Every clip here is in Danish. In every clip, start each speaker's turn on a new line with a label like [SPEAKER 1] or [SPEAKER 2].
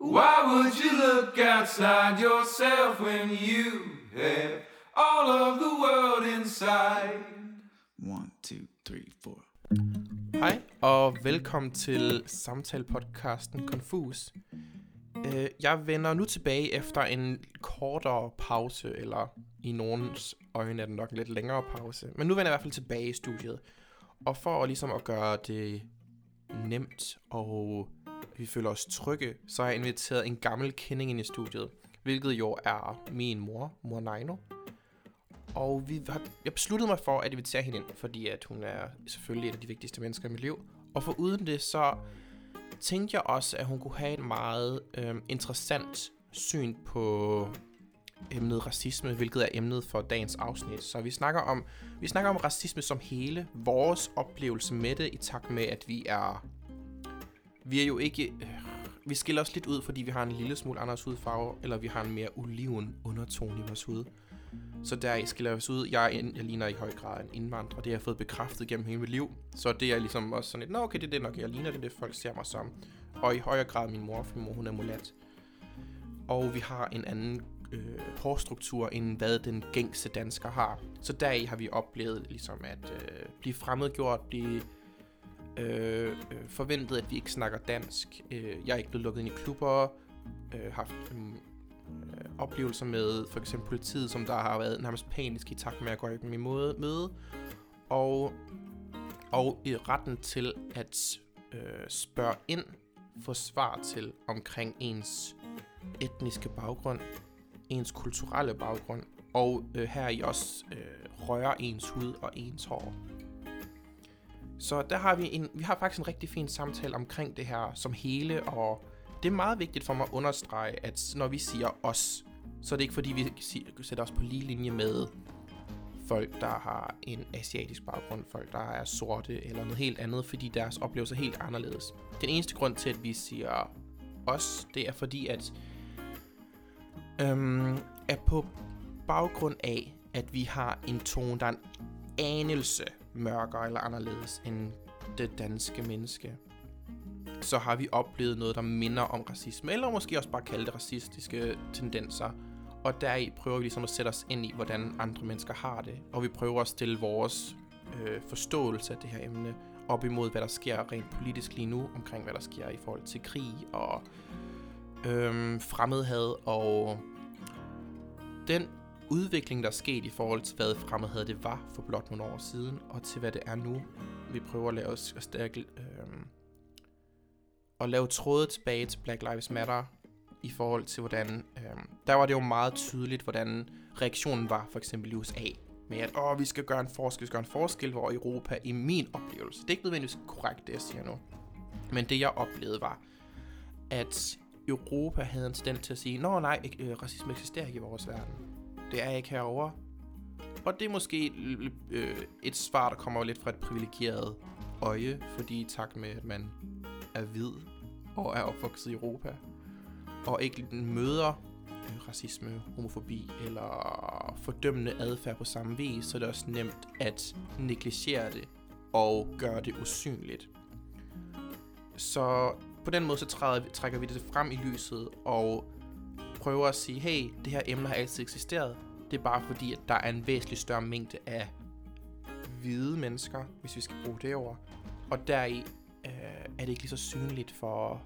[SPEAKER 1] Why would you look outside yourself when you have all of the world inside?
[SPEAKER 2] One, two, three, four.
[SPEAKER 3] Hej, og velkommen til samtalepodcasten Confus. Øh, Jeg vender nu tilbage efter en kortere pause, eller i nogens øjne er det nok en lidt længere pause. Men nu vender jeg i hvert fald tilbage i studiet. Og for at, ligesom at gøre det nemt, og vi føler os trygge, så har jeg inviteret en gammel kending ind i studiet. Hvilket jo er min mor, mor Naino. Og vi har, jeg besluttede mig for at invitere hende ind, fordi at hun er selvfølgelig et af de vigtigste mennesker i mit liv. Og for uden det, så tænkte jeg også, at hun kunne have et meget øh, interessant syn på emnet racisme, hvilket er emnet for dagens afsnit. Så vi snakker om vi snakker om racisme som hele, vores oplevelse med det i takt med at vi er vi er jo ikke øh, vi skiller os lidt ud, fordi vi har en lille smule anderledes hudfarve, eller vi har en mere oliven undertone i vores hud. Så der skiller vi os ud. Jeg, er en, jeg ligner i høj grad en indvandrer. og Det har jeg fået bekræftet gennem hele mit liv. Så det er ligesom også sådan lidt, nå okay, det er det nok, jeg ligner, det er det, folk ser mig som. Og i højere grad min mor, for min mor, hun er mulat. Og vi har en anden øh, hårstruktur, end hvad den gængse dansker har. Så deri har vi oplevet ligesom at øh, blive fremmedgjort, blive Øh, øh, forventet, at vi ikke snakker dansk. Øh, jeg er ikke blevet lukket ind i klubber, øh, haft øhm, øh, oplevelser med for eksempel politiet, som der har været nærmest panisk i takt med at gå går dem i måde, møde. Og, og i retten til at øh, spørge ind, få svar til omkring ens etniske baggrund, ens kulturelle baggrund, og øh, her i også øh, røre ens hud og ens hår. Så der har vi en, vi har faktisk en rigtig fin samtale omkring det her som hele, og det er meget vigtigt for mig at understrege, at når vi siger os, så er det ikke fordi, vi sætter os på lige linje med folk, der har en asiatisk baggrund, folk, der er sorte eller noget helt andet, fordi deres oplevelser er helt anderledes. Den eneste grund til, at vi siger os, det er fordi, at øhm, er på baggrund af, at vi har en tone, der er en anelse mørkere eller anderledes end det danske menneske, så har vi oplevet noget, der minder om racisme, eller måske også bare kalde det racistiske tendenser. Og deri prøver vi ligesom at sætte os ind i, hvordan andre mennesker har det. Og vi prøver at stille vores øh, forståelse af det her emne op imod, hvad der sker rent politisk lige nu, omkring hvad der sker i forhold til krig og øh, fremmedhad og den udvikling, der er sket i forhold til, hvad fremmedhed det var for blot nogle år siden, og til hvad det er nu. Vi prøver at lave os stærke, øh, at lave tråde tilbage til Black Lives Matter i forhold til, hvordan... Øh, der var det jo meget tydeligt, hvordan reaktionen var, for eksempel i USA, med at, åh, vi skal gøre en forskel, vi skal gøre en forskel, hvor Europa, i min oplevelse, det er ikke nødvendigvis korrekt, det jeg siger nu, men det jeg oplevede var, at Europa havde en tendens til at sige, nå nej, ikke, øh, racisme eksisterer ikke i vores verden. Det er ikke herover. Og det er måske øh, et svar, der kommer lidt fra et privilegeret øje, fordi i takt med, at man er hvid og er opvokset i Europa, og ikke møder øh, racisme, homofobi eller fordømmende adfærd på samme vis, så er det også nemt at negligere det og gøre det usynligt. Så på den måde så træder, trækker vi det frem i lyset og prøver at sige, hey, det her emne har altid eksisteret. Det er bare fordi, at der er en væsentlig større mængde af hvide mennesker, hvis vi skal bruge det ord. Og deri øh, er det ikke lige så synligt for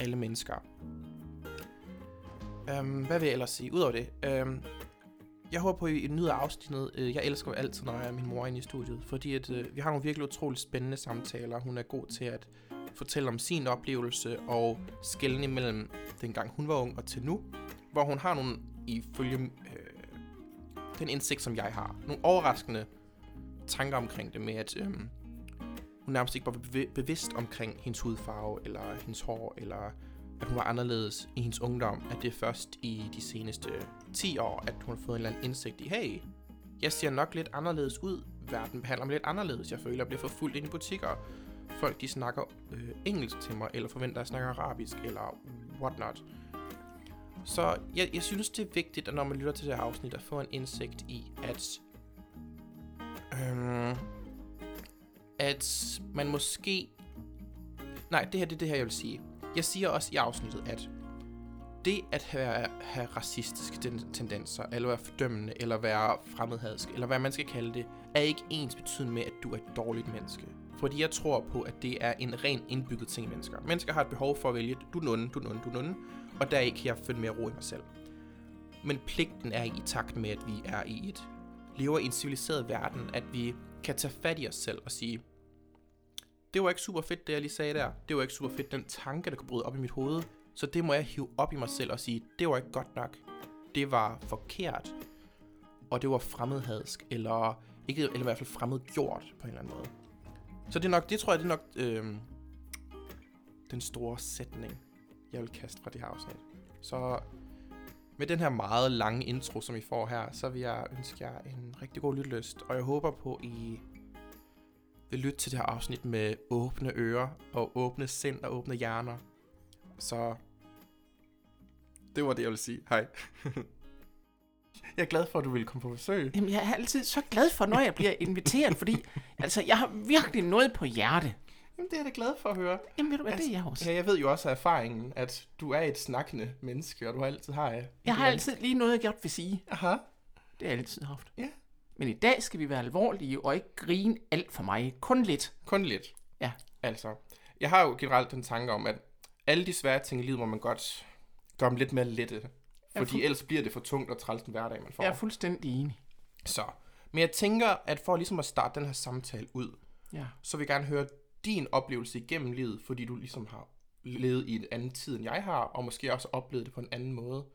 [SPEAKER 3] alle mennesker. Um, hvad vil jeg ellers sige? Udover det, um, jeg håber på, at I nyder afsnittet. Øh, jeg elsker jo altid, når jeg er min mor inde i studiet, fordi at, øh, vi har nogle virkelig utroligt spændende samtaler. Hun er god til at fortælle om sin oplevelse og skælden imellem dengang hun var ung og til nu, hvor hun har nogle, ifølge øh, den indsigt, som jeg har, nogle overraskende tanker omkring det med, at øh, hun nærmest ikke var bevidst omkring hendes hudfarve, eller hendes hår, eller at hun var anderledes i hendes ungdom, at det er først i de seneste 10 år, at hun har fået en eller anden indsigt i, hey, jeg ser nok lidt anderledes ud, verden behandler mig lidt anderledes, jeg føler, jeg bliver forfulgt ind i butikker, folk de snakker øh, engelsk til mig, eller forventer, at jeg snakker arabisk, eller whatnot. Så jeg, jeg synes, det er vigtigt, at når man lytter til det her afsnit, at få en indsigt i, at, øhm, at man måske... Nej, det her det er det her, jeg vil sige. Jeg siger også i afsnittet, at det at have, have racistiske tendenser, eller være fordømmende, eller være fremmedhadsk, eller hvad man skal kalde det, er ikke ens betydende med, at du er et dårligt menneske. Fordi jeg tror på, at det er en ren indbygget ting i mennesker. Mennesker har et behov for at vælge, du er du er du er og der kan jeg finde mere ro i mig selv. Men pligten er i takt med, at vi er i et lever i en civiliseret verden, at vi kan tage fat i os selv og sige, det var ikke super fedt, det jeg lige sagde der. Det var ikke super fedt, den tanke, der kunne bryde op i mit hoved. Så det må jeg hive op i mig selv og sige, det var ikke godt nok. Det var forkert. Og det var fremmedhadsk, eller, ikke, eller i hvert fald fremmedgjort på en eller anden måde. Så det er nok, det tror jeg, det er nok øh, den store sætning, jeg vil kaste fra det her afsnit. Så med den her meget lange intro, som I får her, så vil jeg ønske jer en rigtig god lytlyst. Og jeg håber på, at I vil lytte til det her afsnit med åbne ører, og åbne sind og åbne hjerner. Så det var det, jeg vil sige. Hej. jeg er glad for, at du ville komme på besøg.
[SPEAKER 4] Jamen, jeg er altid så glad for, når jeg bliver inviteret, fordi altså, jeg har virkelig noget på hjerte.
[SPEAKER 3] Jamen, det er jeg da glad for at høre.
[SPEAKER 4] Jamen, ved du hvad, det er jeg også.
[SPEAKER 3] Ja, jeg ved jo også af erfaringen, at du er et snakkende menneske, og du har altid har... et
[SPEAKER 4] Jeg har altid lige noget, jeg godt vil sige.
[SPEAKER 3] Aha.
[SPEAKER 4] Det har jeg altid haft.
[SPEAKER 3] Ja.
[SPEAKER 4] Men i dag skal vi være alvorlige og ikke grine alt for mig. Kun lidt.
[SPEAKER 3] Kun lidt.
[SPEAKER 4] Ja.
[SPEAKER 3] Altså, jeg har jo generelt den tanke om, at alle de svære ting i livet må man godt gøre dem lidt mere lette. Fordi
[SPEAKER 4] fu-
[SPEAKER 3] ellers bliver det for tungt og træls den hverdag, man får.
[SPEAKER 4] Jeg er fuldstændig enig.
[SPEAKER 3] Så. Men jeg tænker, at for ligesom at starte den her samtale ud,
[SPEAKER 4] Ja.
[SPEAKER 3] så vil jeg gerne høre din oplevelse igennem livet, fordi du ligesom har levet i en anden tid, end jeg har, og måske også oplevet det på en anden måde.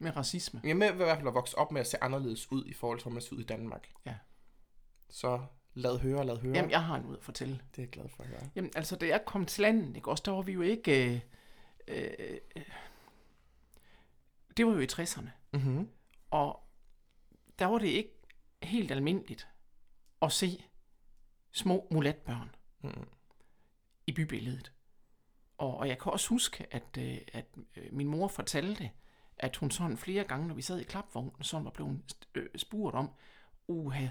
[SPEAKER 4] Med racisme.
[SPEAKER 3] Er med i hvert fald at vokse op med at se anderledes ud i forhold til, hvordan man ser ud i Danmark.
[SPEAKER 4] Ja.
[SPEAKER 3] Så lad høre, lad høre.
[SPEAKER 4] Jamen, jeg har noget at fortælle.
[SPEAKER 3] Det er jeg glad for at høre.
[SPEAKER 4] Jamen, altså, da jeg kom til landet, ikke, også, der var vi jo ikke... Øh, øh, øh, det var jo i 60'erne.
[SPEAKER 3] Mm-hmm.
[SPEAKER 4] Og der var det ikke helt almindeligt at se små mulatbørn
[SPEAKER 3] Mm.
[SPEAKER 4] i bybilledet. Og, og jeg kan også huske, at, øh, at øh, min mor fortalte, at hun sådan flere gange, når vi sad i klapvognen, sådan var blevet øh, spurgt om, uha,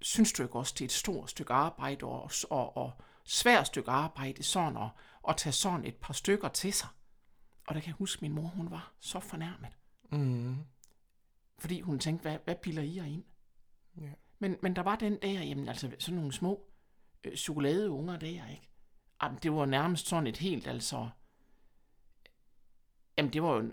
[SPEAKER 4] synes du ikke også, det er et stort stykke arbejde og, og, og svært stykke arbejde sådan at, at tage sådan et par stykker til sig? Og der kan jeg huske, at min mor, hun var så fornærmet.
[SPEAKER 3] Mm.
[SPEAKER 4] Fordi hun tænkte, hvad, hvad piller I jer ind?
[SPEAKER 3] Ja.
[SPEAKER 4] Men, men der var den der, jamen altså sådan nogle små øh, chokoladeunger der, ikke? Jamen, det var nærmest sådan et helt, altså... Jamen, det var jo... en-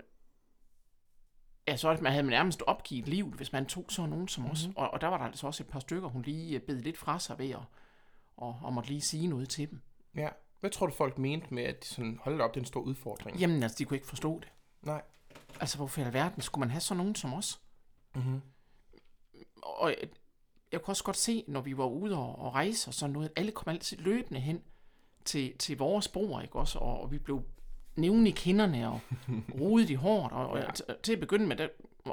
[SPEAKER 4] Ja, så man havde man nærmest opgivet livet, hvis man tog sådan nogen som os. Og, og der var der altså også et par stykker, hun lige øh, bed lidt fra sig ved, og, og, og måtte lige sige noget til dem.
[SPEAKER 3] Ja. Hvad tror du, folk mente med, at de sådan, hold op, det er en stor udfordring?
[SPEAKER 4] Jamen, altså, de kunne ikke forstå det.
[SPEAKER 3] Nej.
[SPEAKER 4] Altså, hvorfor i alverden skulle man have sådan nogen som os?
[SPEAKER 3] Mm-hmm.
[SPEAKER 4] og jeg, jeg kunne også godt se, når vi var ude og, og rejse og sådan noget, at alle kom altid løbende hen til, til vores bror, ikke også? Og, og vi blev nævne i kinderne og rodet i håret, og, og
[SPEAKER 3] Ja.
[SPEAKER 4] til at begynde med, der,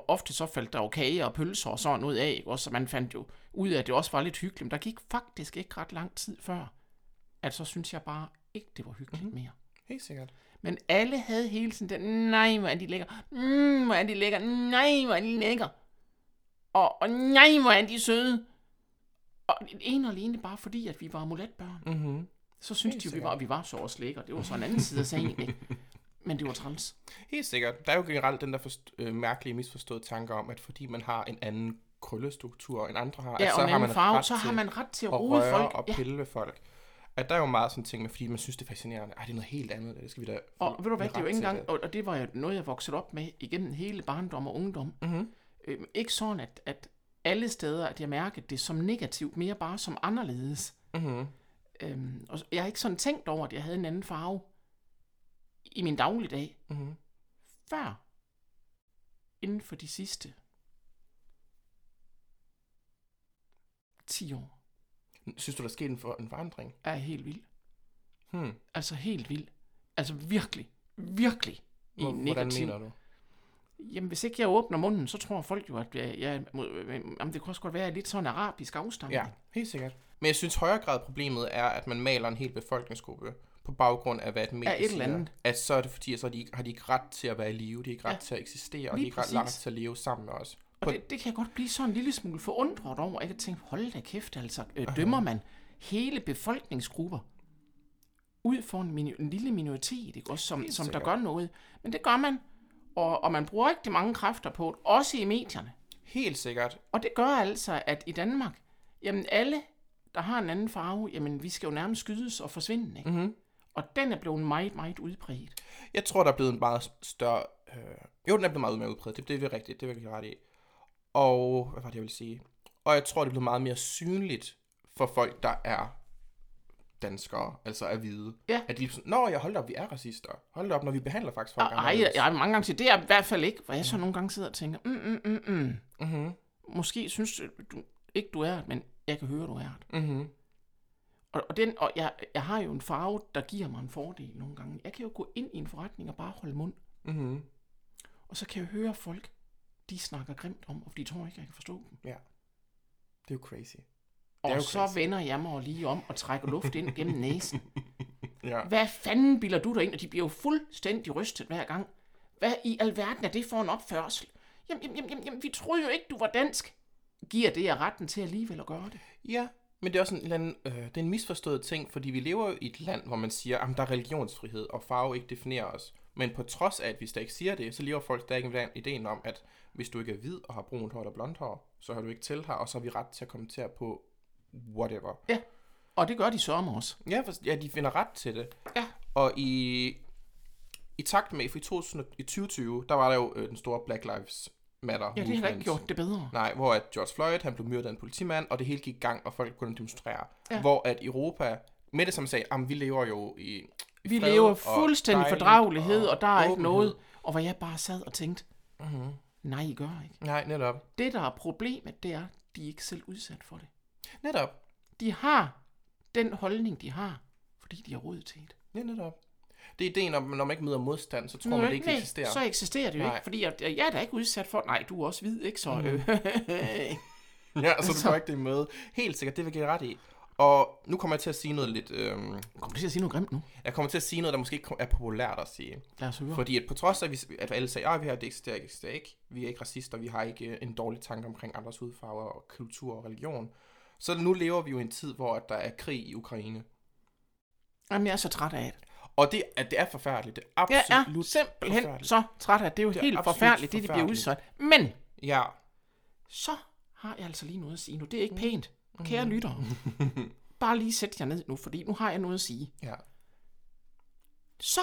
[SPEAKER 4] ofte så faldt der jo kage og pølser og sådan noget af, ikke også? Så man fandt jo ud af, at det også var lidt hyggeligt, men der gik faktisk ikke ret lang tid før, at så synes jeg bare ikke, det var hyggeligt mm-hmm. mere.
[SPEAKER 3] Helt sikkert.
[SPEAKER 4] Men alle havde hele tiden den, nej, hvor er de lækker, mm, hvor er de lækker, nej, hvor er de lækker. Og, og nej, hvor er de søde. Og en og alene bare fordi, at vi var amuletbørn.
[SPEAKER 3] Mm-hmm.
[SPEAKER 4] Så synes
[SPEAKER 3] Helt
[SPEAKER 4] de jo, vi var, vi var så også lækker. Det var så en anden side af sagen, ikke? Men det var træls.
[SPEAKER 3] Helt sikkert. Der er jo generelt den der forst- øh, mærkelige misforståede tanke om, at fordi man har en anden krøllestruktur end andre har,
[SPEAKER 4] Ja,
[SPEAKER 3] at
[SPEAKER 4] og
[SPEAKER 3] så har man
[SPEAKER 4] farve,
[SPEAKER 3] ret
[SPEAKER 4] så har man ret til at
[SPEAKER 3] at
[SPEAKER 4] rode
[SPEAKER 3] røre
[SPEAKER 4] folk.
[SPEAKER 3] og
[SPEAKER 4] Ja.
[SPEAKER 3] pille ved folk. At der er jo meget sådan ting med, fordi man synes, det er fascinerende. Ej, det er noget helt andet. Det skal vi da
[SPEAKER 4] Og ved du hvad, det er jo ikke engang, og og det var jo noget, jeg voksede op med igennem hele barndom og ungdom.
[SPEAKER 3] Mm-hmm.
[SPEAKER 4] Øh, ikke sådan, at, at alle steder, at jeg mærkede det som negativt, mere bare som anderledes.
[SPEAKER 3] Mm-hmm.
[SPEAKER 4] Øhm, og jeg har ikke sådan tænkt over, at jeg havde en anden farve i min dagligdag,
[SPEAKER 3] Mm-hmm.
[SPEAKER 4] før inden for de sidste 10 år
[SPEAKER 3] Synes du, der er sket en, for, en forandring?
[SPEAKER 4] er helt vild.
[SPEAKER 3] Hmm.
[SPEAKER 4] Altså helt vild. Altså virkelig, virkelig i
[SPEAKER 3] Hvor,
[SPEAKER 4] en
[SPEAKER 3] hvordan
[SPEAKER 4] negativ.
[SPEAKER 3] mener du?
[SPEAKER 4] Jamen hvis ikke jeg åbner munden, så tror folk jo, at jeg, jeg jamen, det kunne også godt være, lidt sådan arabisk afstamning.
[SPEAKER 3] Ja, helt sikkert. Men jeg synes højere grad problemet er, at man maler en hel befolkningsgruppe på baggrund af, hvad et medie
[SPEAKER 4] et eller andet.
[SPEAKER 3] At så er det fordi, at så har de, ikke- har de ikke ret til at være i live, de har ikke ret
[SPEAKER 4] Ja.
[SPEAKER 3] til at eksistere, og
[SPEAKER 4] Lige
[SPEAKER 3] de har ikke ret ret til at leve sammen med os.
[SPEAKER 4] Og det, det kan jeg godt blive sådan en lille smule forundret over. Jeg kan tænke, hold da kæft, altså, øh, dømmer man hele befolkningsgrupper ud for en, mini, en lille minoritet, ikke? Også som, som der gør noget. Men det gør man. Og, og man bruger rigtig mange kræfter på det, også i medierne.
[SPEAKER 3] Helt sikkert.
[SPEAKER 4] Og det gør altså, at i Danmark, jamen alle, der har en anden farve, jamen vi skal jo nærmest skydes og forsvinde, ikke? Mm-hmm. Og den er blevet meget, meget udbredt.
[SPEAKER 3] Jeg tror, der er blevet en meget større... Øh, jo, den er blevet meget mere udbredt. Det, det er rigtigt. Det vil jeg ret i. Og... Hvad var det, jeg ville sige? Og jeg tror, det er blevet meget mere synligt for folk, der er danskere, altså er hvide.
[SPEAKER 4] Ja.
[SPEAKER 3] At de er sådan, Nå, jeg holder op, vi er racister. Hold op, når vi behandler faktisk folk
[SPEAKER 4] Ej,
[SPEAKER 3] anderledes."
[SPEAKER 4] jeg har mange gange sagt, det er jeg i hvert fald ikke, hvor jeg så nogle gange sidder og tænker, mm, mm, mm, mm.
[SPEAKER 3] Mhm.
[SPEAKER 4] Måske synes du ikke, du er men jeg kan høre, du er det.
[SPEAKER 3] Mhm.
[SPEAKER 4] Og, og, den, og jeg, jeg har jo en farve, der giver mig en fordel nogle gange. Jeg kan jo gå ind i en forretning og bare holde mund,
[SPEAKER 3] Mhm.
[SPEAKER 4] og så kan jeg høre folk, de snakker grimt om, og de tror ikke, jeg kan forstå dem.
[SPEAKER 3] Ja. Det er jo crazy.
[SPEAKER 4] Og
[SPEAKER 3] jo
[SPEAKER 4] så
[SPEAKER 3] crazy.
[SPEAKER 4] vender jeg mig lige om og trækker luft ind gennem næsen.
[SPEAKER 3] Ja.
[SPEAKER 4] Hvad fanden bilder du dig ind? Og de bliver jo fuldstændig rystet hver gang. Hvad i alverden er det for en opførsel? Jamen, jamen, jamen, jamen, vi troede jo ikke, du var dansk. Giver det jer retten til alligevel at gøre det?
[SPEAKER 3] Ja, men det er også en, eller anden, øh, det er en misforstået ting, fordi vi lever jo i et land, hvor man siger, at der er religionsfrihed, og farve ikke definerer os. Men på trods af, at vi stadig ikke siger det, så lever folk stadig med ideen om, at hvis du ikke er hvid og har brunt hår eller blondt hår, så har du ikke til her, og så har vi ret til at kommentere på whatever.
[SPEAKER 4] Ja. Og det gør de sørme også.
[SPEAKER 3] Ja, for, ja, de finder ret til det.
[SPEAKER 4] Ja.
[SPEAKER 3] Og i, i takt med, for i, 2000, i 2020, der var der jo øh, den store Black Lives Matter
[SPEAKER 4] Ja, det har ikke gjort det bedre.
[SPEAKER 3] Nej, hvor at George Floyd, han blev myrdet af en politimand, og det hele gik i gang, og folk at demonstrere.
[SPEAKER 4] Ja.
[SPEAKER 3] Hvor at Europa, med det som sagde, at vi lever jo i
[SPEAKER 4] Vi
[SPEAKER 3] fred
[SPEAKER 4] lever
[SPEAKER 3] og
[SPEAKER 4] fuldstændig
[SPEAKER 3] dejligt
[SPEAKER 4] fordragelighed, og, og der er ikke
[SPEAKER 3] åbenhed.
[SPEAKER 4] noget. Og hvor jeg bare sad og tænkte,
[SPEAKER 3] Mhm.
[SPEAKER 4] nej, I gør ikke.
[SPEAKER 3] Nej, netop.
[SPEAKER 4] Det, der er problemet, det er, de er ikke selv udsat for det.
[SPEAKER 3] Netop.
[SPEAKER 4] De har den holdning, de har, fordi de har råd til det.
[SPEAKER 3] Ja, netop. Det er ideen, om når man ikke møder modstand, så tror
[SPEAKER 4] Nå,
[SPEAKER 3] man, det ikke
[SPEAKER 4] nej,
[SPEAKER 3] eksisterer.
[SPEAKER 4] Så eksisterer det jo
[SPEAKER 3] Nej.
[SPEAKER 4] ikke, fordi jeg, jeg er da ikke udsat for... Nej, du er også hvid, ikke? Så, øh,
[SPEAKER 3] Ja, så du får ikke det med. Helt sikkert, det vil jeg ret i. Og nu kommer jeg til at sige noget lidt... Øhm,
[SPEAKER 4] Kommer du til at sige noget grimt nu?
[SPEAKER 3] jeg kommer til at sige noget, der måske ikke er populært at sige.
[SPEAKER 4] Lad os høre.
[SPEAKER 3] Fordi at på trods af, at, vi, at alle sagde, at vi har det eksisterer ikke, eksisterer ikke, vi er ikke racister, vi har ikke øh, en dårlig tanke omkring andres hudfarver og kultur og religion, så nu lever vi jo i en tid, hvor at der er krig i Ukraine.
[SPEAKER 4] Jamen, jeg er så træt af det.
[SPEAKER 3] Og det, at det er forfærdeligt. Det er
[SPEAKER 4] Jeg
[SPEAKER 3] absolut
[SPEAKER 4] er simpelthen så træt af det. Det er jo
[SPEAKER 3] Det er
[SPEAKER 4] helt forfærdeligt, det de bliver udsat. Men
[SPEAKER 3] Ja.
[SPEAKER 4] så har jeg altså lige noget at sige nu. Det er ikke pænt. Kære lyttere. Bare lige sæt jer ned nu, fordi nu har jeg noget at sige.
[SPEAKER 3] Ja.
[SPEAKER 4] Så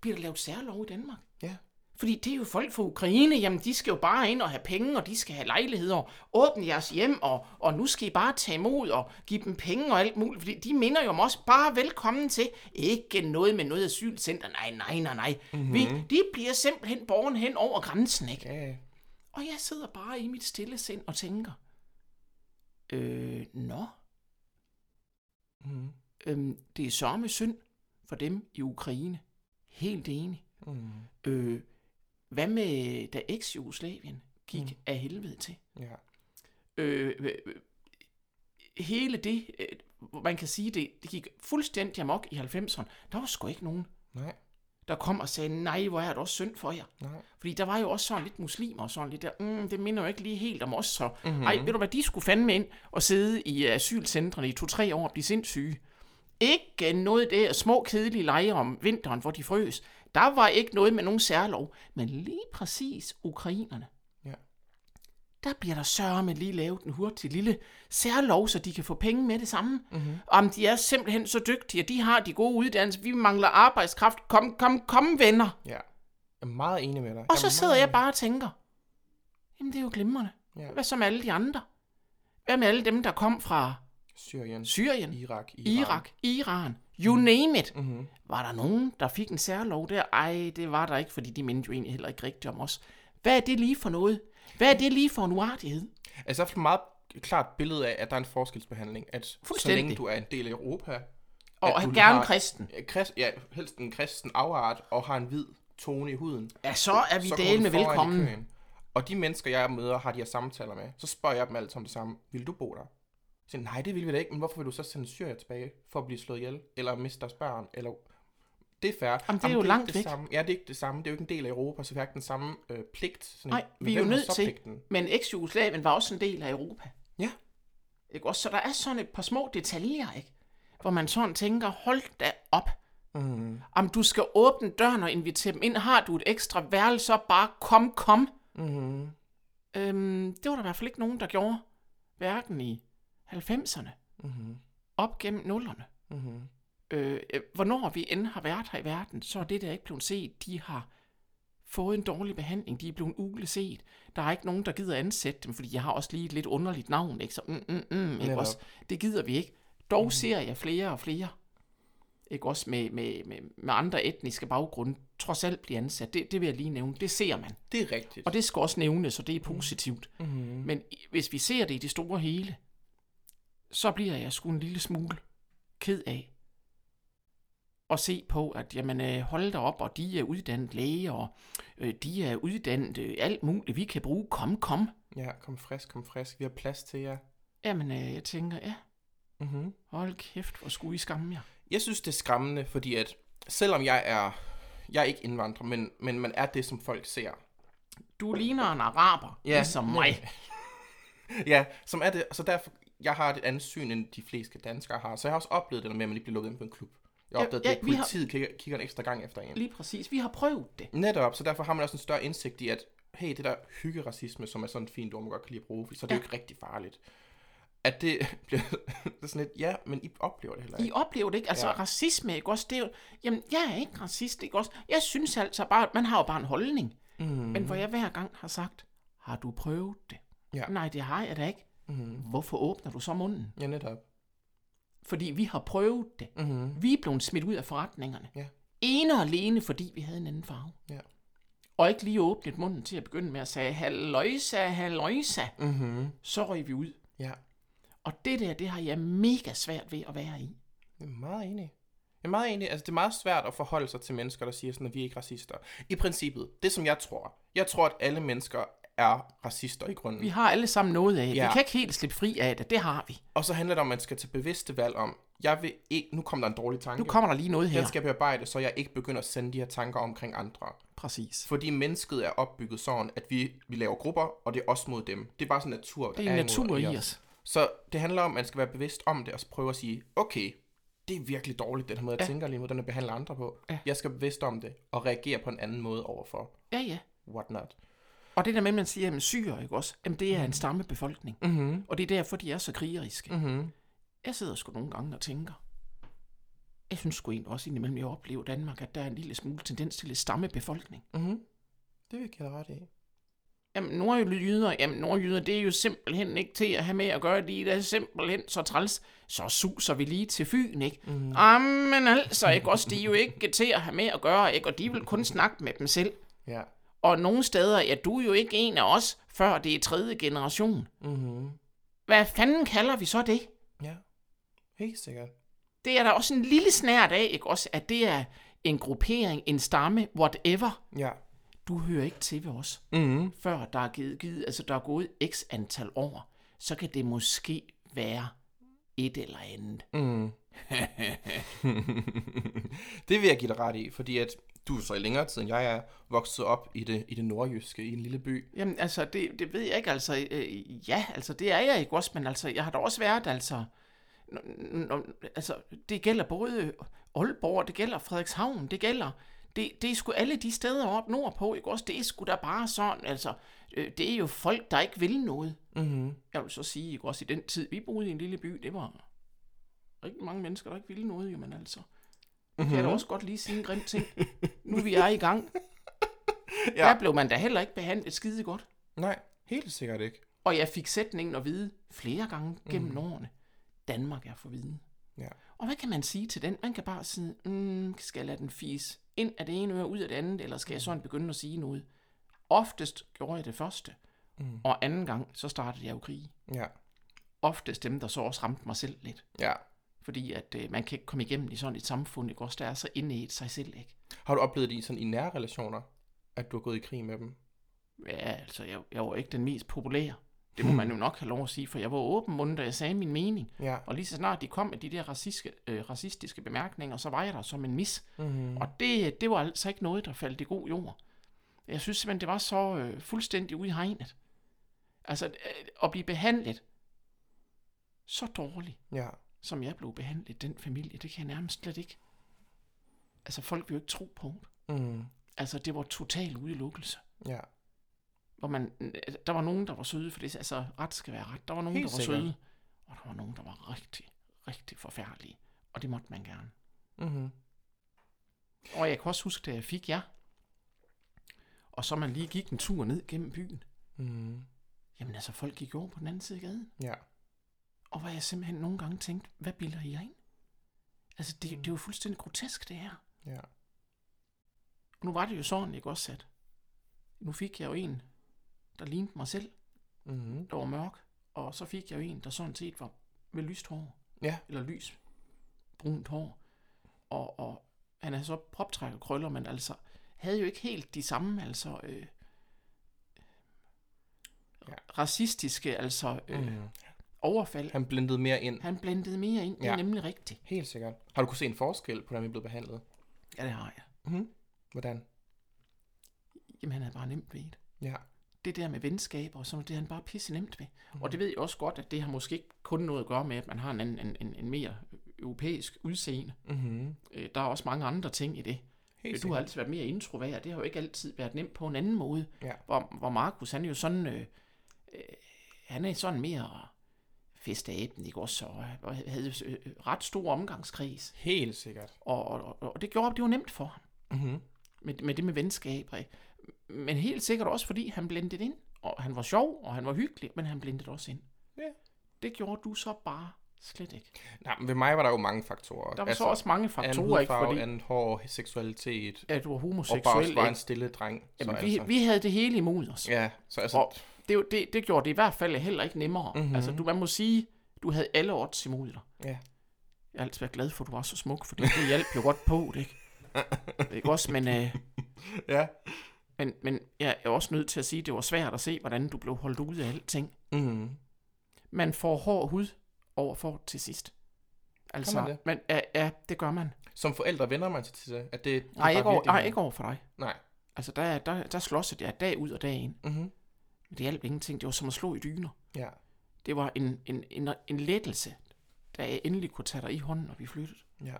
[SPEAKER 4] bliver der lavet særlov i Danmark.
[SPEAKER 3] Ja.
[SPEAKER 4] Fordi det er jo folk fra Ukraine, jamen de skal jo bare ind og have penge, og de skal have lejligheder. Åbne jeres hjem, og, og nu skal I bare tage imod og give dem penge og alt muligt. Fordi de minder jo om os bare velkommen til. Ikke noget med noget asylcenter. Nej, nej, nej, nej. Mm-hmm. Vi, de bliver simpelthen borgen hen over grænsen, ikke?
[SPEAKER 3] Ja.
[SPEAKER 4] Og jeg sidder bare i mit stille sind og tænker, øh, nå,
[SPEAKER 3] Mm.
[SPEAKER 4] øhm, det er sørme synd for dem i Ukraine. Helt enig.
[SPEAKER 3] Mm.
[SPEAKER 4] Øh, hvad med da eks-Jugoslavien gik mm. af helvede til?
[SPEAKER 3] Ja.
[SPEAKER 4] Øh, hele det, øh, man kan sige, det, det gik fuldstændig amok i 90'erne. Der var sgu ikke nogen,
[SPEAKER 3] Nej.
[SPEAKER 4] Der kom og sagde, nej, hvor er det også synd for jer.
[SPEAKER 3] Nej.
[SPEAKER 4] Fordi der var jo også sådan lidt muslimer og sådan lidt der, mm, det minder jo ikke lige helt om os, så
[SPEAKER 3] Mhm.
[SPEAKER 4] mm-hmm. ej, ved du hvad, de skulle fandme ind og sidde i øh, asylcentrene i to-tre år og blive sindssyge. Ikke noget der små kedelige lejre om vinteren, hvor de frøs. Der var ikke noget med nogen særlov. Men lige præcis ukrainerne. Der bliver der sørme lige lavet en hurtig lille særlov, så de kan få penge med det samme.
[SPEAKER 3] Mhm.
[SPEAKER 4] Mm-hmm. Om de er simpelthen så dygtige, og de har de gode uddannelser, vi mangler arbejdskraft. Kom, kom, kom venner.
[SPEAKER 3] Ja. Jeg er meget enig med dig.
[SPEAKER 4] Og så
[SPEAKER 3] meget
[SPEAKER 4] sidder jeg bare og tænker, jamen det er jo glimrende.
[SPEAKER 3] Ja.
[SPEAKER 4] Hvad så med alle de andre? Hvad med alle dem, der kom fra
[SPEAKER 3] Syrien,
[SPEAKER 4] Syrien,
[SPEAKER 3] Irak, Iran.
[SPEAKER 4] Irak, Iran, you name it?
[SPEAKER 3] Mm-hmm.
[SPEAKER 4] Var der nogen, der fik en særlov der? Ej, det var der ikke, fordi de mindte jo egentlig heller ikke rigtigt om os. Hvad er det lige for noget? Hvad er det lige for en uartighed?
[SPEAKER 3] Altså, jeg har et meget klart billede af, at der er en forskelsbehandling. At så længe du er en del af Europa,
[SPEAKER 4] Og
[SPEAKER 3] du
[SPEAKER 4] gerne
[SPEAKER 3] har-
[SPEAKER 4] kristen.
[SPEAKER 3] krist, ja, helst en kristen afart, og har en hvid tone i huden,
[SPEAKER 4] Ja, så er vi
[SPEAKER 3] du
[SPEAKER 4] med velkommen.
[SPEAKER 3] Og de mennesker, jeg møder, har de her samtaler med, så spørger jeg dem altid om det samme. Vil du bo der? Så nej, det vil vi da ikke, men hvorfor vil du så sende Syrien tilbage for at blive slået ihjel? Eller miste deres børn? Eller... Det er fair.
[SPEAKER 4] Jamen, det er jo
[SPEAKER 3] ikke
[SPEAKER 4] langt
[SPEAKER 3] det
[SPEAKER 4] væk.
[SPEAKER 3] Samme. Ja, det er ikke det samme. Det er jo ikke en del af Europa, så vi har ikke den samme øh, pligt. Sådan,
[SPEAKER 4] Nej, vi er jo nødt til.
[SPEAKER 3] pligten?
[SPEAKER 4] Men eks-Jugoslavien var også en del af Europa.
[SPEAKER 3] Ja.
[SPEAKER 4] Ikke også? Så der er sådan et par små detaljer, ikke? Hvor man sådan tænker, hold da op,
[SPEAKER 3] Mm.
[SPEAKER 4] Om du skal åbne døren og invitere dem ind, har du et ekstra værelse, så bare kom, kom.
[SPEAKER 3] Mm.
[SPEAKER 4] Øhm, det var der i hvert fald ikke nogen, der gjorde. Hverken i 90'erne,
[SPEAKER 3] Mm.
[SPEAKER 4] op gennem nullerne.
[SPEAKER 3] Mm.
[SPEAKER 4] Øh, øh, hvornår vi end har været her i verden, så er det der ikke blevet set. De har fået en dårlig behandling. De er blevet ugle set. Der er ikke nogen, der gider ansætte dem, fordi jeg har også lige et lidt underligt navn. Ikke? Så, mm, mm, mm, ikke
[SPEAKER 3] Netop.
[SPEAKER 4] også? Det gider vi ikke. Dog mm. ser jeg flere og flere, ikke også med, med, med, med andre etniske baggrunde, trods alt blive ansat. Det, det vil jeg lige nævne. Det ser man.
[SPEAKER 3] Det er rigtigt.
[SPEAKER 4] Og det skal også nævnes, og det er positivt.
[SPEAKER 3] mm.
[SPEAKER 4] Men i- hvis vi ser det i det store hele, så bliver jeg sgu en lille smule ked af at se på, at jamen, øh, hold da op, og de er uddannet læger, og øh, de er uddannet øh, alt muligt, vi kan bruge. Kom, kom.
[SPEAKER 3] Ja, kom frisk, kom frisk. Vi har plads til jer.
[SPEAKER 4] Jamen, øh, jeg tænker, ja,
[SPEAKER 3] Mm-hmm.
[SPEAKER 4] hold kæft, hvor skulle I skamme jer.
[SPEAKER 3] Jeg synes, det er skræmmende, fordi at selvom jeg er, jeg er ikke indvandrer, men, men man er det, som folk ser.
[SPEAKER 4] Du ligner en araber,
[SPEAKER 3] Ja.
[SPEAKER 4] ligesom mig.
[SPEAKER 3] Ja, som er det, så derfor, jeg har et andet syn, end de fleste danskere har. Så jeg har også oplevet det der med, at man ikke bliver lukket ind på en klub. Jeg har
[SPEAKER 4] Ja, ja,
[SPEAKER 3] at
[SPEAKER 4] vi har-
[SPEAKER 3] politiet kigger, kigger en ekstra gang efter en.
[SPEAKER 4] Lige præcis, vi har prøvet det.
[SPEAKER 3] Netop, så derfor har man også en større indsigt i, at hey, det der hyggeracisme, som er sådan et fint ord, man godt kan lide at bruge, så er det
[SPEAKER 4] Ja.
[SPEAKER 3] jo ikke rigtig farligt. At det bliver det er sådan lidt, ja, men I oplever det heller
[SPEAKER 4] I
[SPEAKER 3] ikke.
[SPEAKER 4] oplever det ikke? Altså,
[SPEAKER 3] ja.
[SPEAKER 4] racisme, ikke også? Det er jo, jamen, jeg er ikke racist, ikke også? Jeg synes altså bare, man har jo bare en holdning.
[SPEAKER 3] Mm.
[SPEAKER 4] Men hvor jeg hver gang har sagt, har du prøvet det?
[SPEAKER 3] Ja.
[SPEAKER 4] Nej, det har jeg da ikke.
[SPEAKER 3] Mm.
[SPEAKER 4] Hvorfor åbner du så munden?
[SPEAKER 3] Ja, netop.
[SPEAKER 4] Fordi vi har prøvet det.
[SPEAKER 3] Mm.
[SPEAKER 4] Vi er blevet smidt ud af forretningerne.
[SPEAKER 3] Ja.
[SPEAKER 4] Ene og alene, fordi vi havde en anden farve.
[SPEAKER 3] Ja.
[SPEAKER 4] Og ikke lige åbnet munden til at begynde med at sige, halløjsa, halløjsa.
[SPEAKER 3] Mm-hmm.
[SPEAKER 4] Så røg vi ud.
[SPEAKER 3] Ja,
[SPEAKER 4] Og det der, det har jeg mega svært ved at være i.
[SPEAKER 3] jeg er meget enig. Jeg er meget enig. Altså, det er meget svært at forholde sig til mennesker, der siger sådan, at vi er ikke racister. I princippet, det som jeg tror. Jeg tror, at alle mennesker er racister i grunden.
[SPEAKER 4] Vi har alle sammen noget af.
[SPEAKER 3] Ja.
[SPEAKER 4] Vi kan ikke helt slippe fri af det. Det har vi.
[SPEAKER 3] Og så handler det om, at man skal tage bevidste valg om, jeg vil ikke, nu kommer der en dårlig tanke.
[SPEAKER 4] Nu kommer der lige noget her.
[SPEAKER 3] Den skal bearbejde, så jeg ikke begynder at sende de her tanker omkring andre.
[SPEAKER 4] Præcis.
[SPEAKER 3] Fordi mennesket er opbygget sådan, at vi, vi laver grupper, og det er os mod dem. Det er bare sådan natur, der
[SPEAKER 4] Det er
[SPEAKER 3] imod
[SPEAKER 4] natur i os.
[SPEAKER 3] Så det handler om, at man skal være bevidst om det, og så prøve at sige, okay, det er virkelig dårligt, den her måde, jeg ja. Tænker lige måde, den jeg behandler andre på.
[SPEAKER 4] Ja.
[SPEAKER 3] Jeg skal være bevidst om det, og reagere på en anden måde overfor
[SPEAKER 4] Ja, ja.
[SPEAKER 3] what not.
[SPEAKER 4] Og det der med, at man siger, at syre, ikke også? Jamen, det er en stammebefolkning.
[SPEAKER 3] Mm-hmm.
[SPEAKER 4] Og det er derfor, de er så krigeriske.
[SPEAKER 3] Mm-hmm.
[SPEAKER 4] Jeg sidder sgu nogle gange og tænker, jeg synes sgu egentlig også indimellem, jeg oplever Danmark, at der er en lille smule tendens til lidt stammebefolkning.
[SPEAKER 3] Mm-hmm. Det vil jeg ret i.
[SPEAKER 4] Jamen, nordjyder, jamen, nordjyder, det er jo simpelthen ikke til at have med at gøre, de er simpelthen så træls. Så suser vi lige til Fyn, ikke? Mm. Jamen altså, ikke også, de er jo ikke til at have med at gøre, ikke? Og de vil kun snakke med dem selv.
[SPEAKER 3] Ja.
[SPEAKER 4] Og nogle steder, ja, du er jo ikke en af os, før det er tredje generation.
[SPEAKER 3] Mm-hmm.
[SPEAKER 4] Hvad fanden kalder vi så det?
[SPEAKER 3] Ja. Helt sikkert.
[SPEAKER 4] Det er der også en lille snært af, ikke også, at det er en gruppering, en stamme, whatever.
[SPEAKER 3] Ja.
[SPEAKER 4] Du hører ikke til ved os,
[SPEAKER 3] Mm-hmm.
[SPEAKER 4] før der er givet, givet altså der er gået x antal år. Så kan det måske være et eller andet.
[SPEAKER 3] Mm. det vil jeg give dig ret i, fordi at du er så i længere tid, end jeg er vokset op i det, i det nordjyske, i en lille by.
[SPEAKER 4] Jamen altså, det, det ved jeg ikke, altså, øh, ja, altså, det er jeg ikke også, men altså, jeg har da også været, altså, altså, det gælder både Aalborg, det gælder Frederikshavn, det gælder, det, det er sgu alle de steder op nordpå, ikke også, det er sgu da bare sådan, altså, øh, det er jo folk, der ikke vil noget.
[SPEAKER 3] Mm-hmm.
[SPEAKER 4] Jeg vil så sige, ikke også, i den tid, vi boede i en lille by, det var rigtig mange mennesker, der ikke ville noget, jo, men altså, mm-hmm. kan jeg da også godt lige sige en grim ting. nu vi er i gang,
[SPEAKER 3] Ja.
[SPEAKER 4] der blev man da heller ikke behandlet skide godt.
[SPEAKER 3] Nej, helt sikkert ikke.
[SPEAKER 4] Og jeg fik sætningen at vide flere gange gennem mm. årene. Danmark er for viden.
[SPEAKER 3] Ja.
[SPEAKER 4] Og hvad kan man sige til den? Man kan bare sige, mm, skal jeg lade den fis ind af det ene øre, ud af det andet, eller skal jeg sådan begynde at sige noget? Oftest gjorde jeg det første,
[SPEAKER 3] Mm.
[SPEAKER 4] og anden gang, så startede jeg jo krig.
[SPEAKER 3] Ja.
[SPEAKER 4] Oftest dem, der så også ramte mig selv lidt.
[SPEAKER 3] Ja.
[SPEAKER 4] Fordi at øh, man kan ikke komme igennem i sådan et samfund, ikke også, der er så inde i et sig selv, ikke?
[SPEAKER 3] Har du oplevet det i, sådan, i nære relationer, at du har gået i krig med dem?
[SPEAKER 4] Ja, altså, jeg, jeg var ikke den mest populære. Det må man jo nok have lov at sige, for jeg var åben mundt, da jeg sagde min mening.
[SPEAKER 3] Ja.
[SPEAKER 4] Og lige så snart de kom med de der racistiske, øh, racistiske bemærkninger, så var jeg der som en mis.
[SPEAKER 3] Mm-hmm.
[SPEAKER 4] Og det, det var altså ikke noget, der faldt i god jord. Jeg synes simpelthen, det var så øh, fuldstændig ude i hegnet. Altså, øh, at blive behandlet så dårligt,
[SPEAKER 3] Ja.
[SPEAKER 4] Som jeg blev behandlet, den familie, det kan jeg nærmest slet ikke. altså folk vil jo ikke tro på det.
[SPEAKER 3] Mm.
[SPEAKER 4] Altså, det var total udelukkelse.
[SPEAKER 3] Ja.
[SPEAKER 4] Hvor man, der var nogen, der var søde, for det altså, ret skal være ret. Der var nogen,
[SPEAKER 3] Helt
[SPEAKER 4] der var
[SPEAKER 3] sikkert.
[SPEAKER 4] søde, og der var nogen, der var rigtig, rigtig forfærdelige. Og det måtte man gerne.
[SPEAKER 3] Mm-hmm.
[SPEAKER 4] Og jeg kan også huske, da jeg fik jer, og så man lige gik en tur ned gennem byen.
[SPEAKER 3] Mm.
[SPEAKER 4] Jamen altså, folk gik over på den anden side af gaden.
[SPEAKER 3] Ja.
[SPEAKER 4] Og hvor jeg simpelthen nogle gange tænkte, hvad bilder I jer ind? Altså, det, det er jo fuldstændig grotesk, det her.
[SPEAKER 3] Ja.
[SPEAKER 4] Og nu var det jo sådan, ikke også, at nu fik jeg jo en, der lignede mig selv,
[SPEAKER 3] Mm-hmm.
[SPEAKER 4] der var mørk, og så fik jeg jo en, der sådan set var med lyst hår,
[SPEAKER 3] Ja.
[SPEAKER 4] eller lys brunt hår, og, og han havde så proptræk og krøller, men altså havde jo ikke helt de samme, altså øh,
[SPEAKER 3] Ja.
[SPEAKER 4] racistiske, altså øh,
[SPEAKER 3] Mm.
[SPEAKER 4] Overfald.
[SPEAKER 3] Han blendede mere ind.
[SPEAKER 4] Han blændede mere ind, det er
[SPEAKER 3] Ja.
[SPEAKER 4] nemlig rigtigt.
[SPEAKER 3] Helt sikkert. Har du kunne se en forskel på, hvordan vi blevet behandlet?
[SPEAKER 4] Ja, det har jeg.
[SPEAKER 3] Mm-hmm. Hvordan?
[SPEAKER 4] Jamen, han havde bare nemt ved det.
[SPEAKER 3] Ja.
[SPEAKER 4] det der med venskaber og sådan noget, det han bare pisse nemt ved. Mm. Og det ved jeg også godt, at det har måske ikke kun noget at gøre med, at man har en, en, en, en mere europæisk udseende.
[SPEAKER 3] Mm-hmm.
[SPEAKER 4] Øh, Der er også mange andre ting i det.
[SPEAKER 3] Helt
[SPEAKER 4] Du har altid været mere introvert, det har jo ikke altid været nemt på en anden måde.
[SPEAKER 3] Ja.
[SPEAKER 4] Hvor, hvor Markus, han er jo sådan, øh, øh, han er sådan mere festaben, ikke også, og, og havde øh, ret stor omgangskreds.
[SPEAKER 3] Helt sikkert.
[SPEAKER 4] Og, og, og det gjorde, det var nemt for ham,
[SPEAKER 3] Mm-hmm.
[SPEAKER 4] med, med det med venskaber. ikke? Men helt sikkert også, fordi han blendede ind, og han var sjov, og han var hyggelig, men han blendede også ind.
[SPEAKER 3] Ja.
[SPEAKER 4] Det gjorde du så bare slet ikke.
[SPEAKER 3] Nej, men ved mig var der jo mange faktorer.
[SPEAKER 4] Der var altså, så også mange faktorer, ikke?
[SPEAKER 3] hudfarve,
[SPEAKER 4] Fordi
[SPEAKER 3] anden hår, seksualitet,
[SPEAKER 4] at du var
[SPEAKER 3] og bare
[SPEAKER 4] homoseksuel.
[SPEAKER 3] også bare en
[SPEAKER 4] ikke?
[SPEAKER 3] stille dreng.
[SPEAKER 4] Jamen,
[SPEAKER 3] så
[SPEAKER 4] vi,
[SPEAKER 3] altså,
[SPEAKER 4] vi havde det hele imod os.
[SPEAKER 3] Ja, så altså...
[SPEAKER 4] Og det, er det, det gjorde det i hvert fald heller ikke nemmere.
[SPEAKER 3] Mhm.
[SPEAKER 4] Mm-hmm. Altså, du, man må sige, du havde alle odds imod dig.
[SPEAKER 3] Ja.
[SPEAKER 4] Jeg har altid været glad for, at du var så smuk, fordi det hjalp jo godt på, det, ikke? ikke også, men, øh,
[SPEAKER 3] Ja.
[SPEAKER 4] men, men jeg er også nødt til at sige, at det var svært at se, hvordan du blev holdt ude af alting.
[SPEAKER 3] Mm-hmm.
[SPEAKER 4] Man får hård hud overfor til sidst. Altså,
[SPEAKER 3] man det?
[SPEAKER 4] Men, ja, ja, det gør man.
[SPEAKER 3] Som forældre vender man sig til det, at det, det
[SPEAKER 4] Nej,
[SPEAKER 3] er
[SPEAKER 4] ikke over, nej, ikke over for dig.
[SPEAKER 3] Nej.
[SPEAKER 4] Altså, der, der, der slås jeg dag ud og dag ind.
[SPEAKER 3] Mm-hmm.
[SPEAKER 4] Men det hjalp ingenting. Det var som at slå i dyner.
[SPEAKER 3] Ja.
[SPEAKER 4] Det var en, en, en, en lettelse, da jeg endelig kunne tage dig i hånden, og vi flyttede.
[SPEAKER 3] Ja.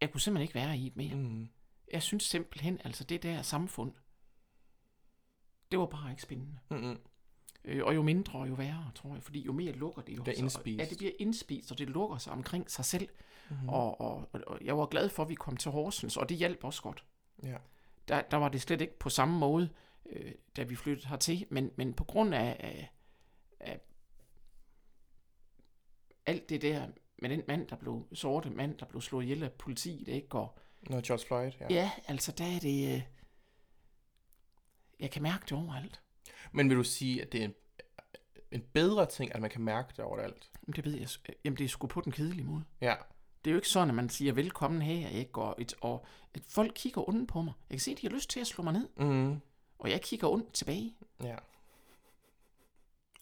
[SPEAKER 4] Jeg kunne simpelthen ikke være i det mere.
[SPEAKER 3] Mm.
[SPEAKER 4] Jeg synes simpelthen, altså det der samfund, det var bare ikke spændende.
[SPEAKER 3] Mm-hmm.
[SPEAKER 4] Øh, og jo mindre, jo værre, tror jeg, fordi jo mere lukker det jo.
[SPEAKER 3] Det er indspist.
[SPEAKER 4] Ja, det bliver indspist, og det lukker sig omkring sig selv. Mm-hmm. Og, og, og, og jeg var glad for, at vi kom til Horsens, og det hjalp også godt.
[SPEAKER 3] Ja.
[SPEAKER 4] Der, der var det slet ikke på samme måde, øh, da vi flyttede hertil, men, men på grund af, af, af alt det der med den mand, der blev sorte mand, der blev slået ihjel af politiet, ikke? Og,
[SPEAKER 3] Når George Floyd, ja.
[SPEAKER 4] ja. altså der er det... Øh, jeg kan mærke det overalt.
[SPEAKER 3] Men vil du sige, at det er en, en bedre ting, at man kan mærke det overalt?
[SPEAKER 4] Jamen, det ved jeg. s- Jamen, det er sgu på den kedelige måde.
[SPEAKER 3] Ja.
[SPEAKER 4] Det er jo ikke sådan, at man siger velkommen her, ikke? Og, et, og et, folk kigger ondt på mig. Jeg kan se, at de har lyst til at slå mig ned,
[SPEAKER 3] Mm.
[SPEAKER 4] Og jeg kigger ondt tilbage.
[SPEAKER 3] Ja.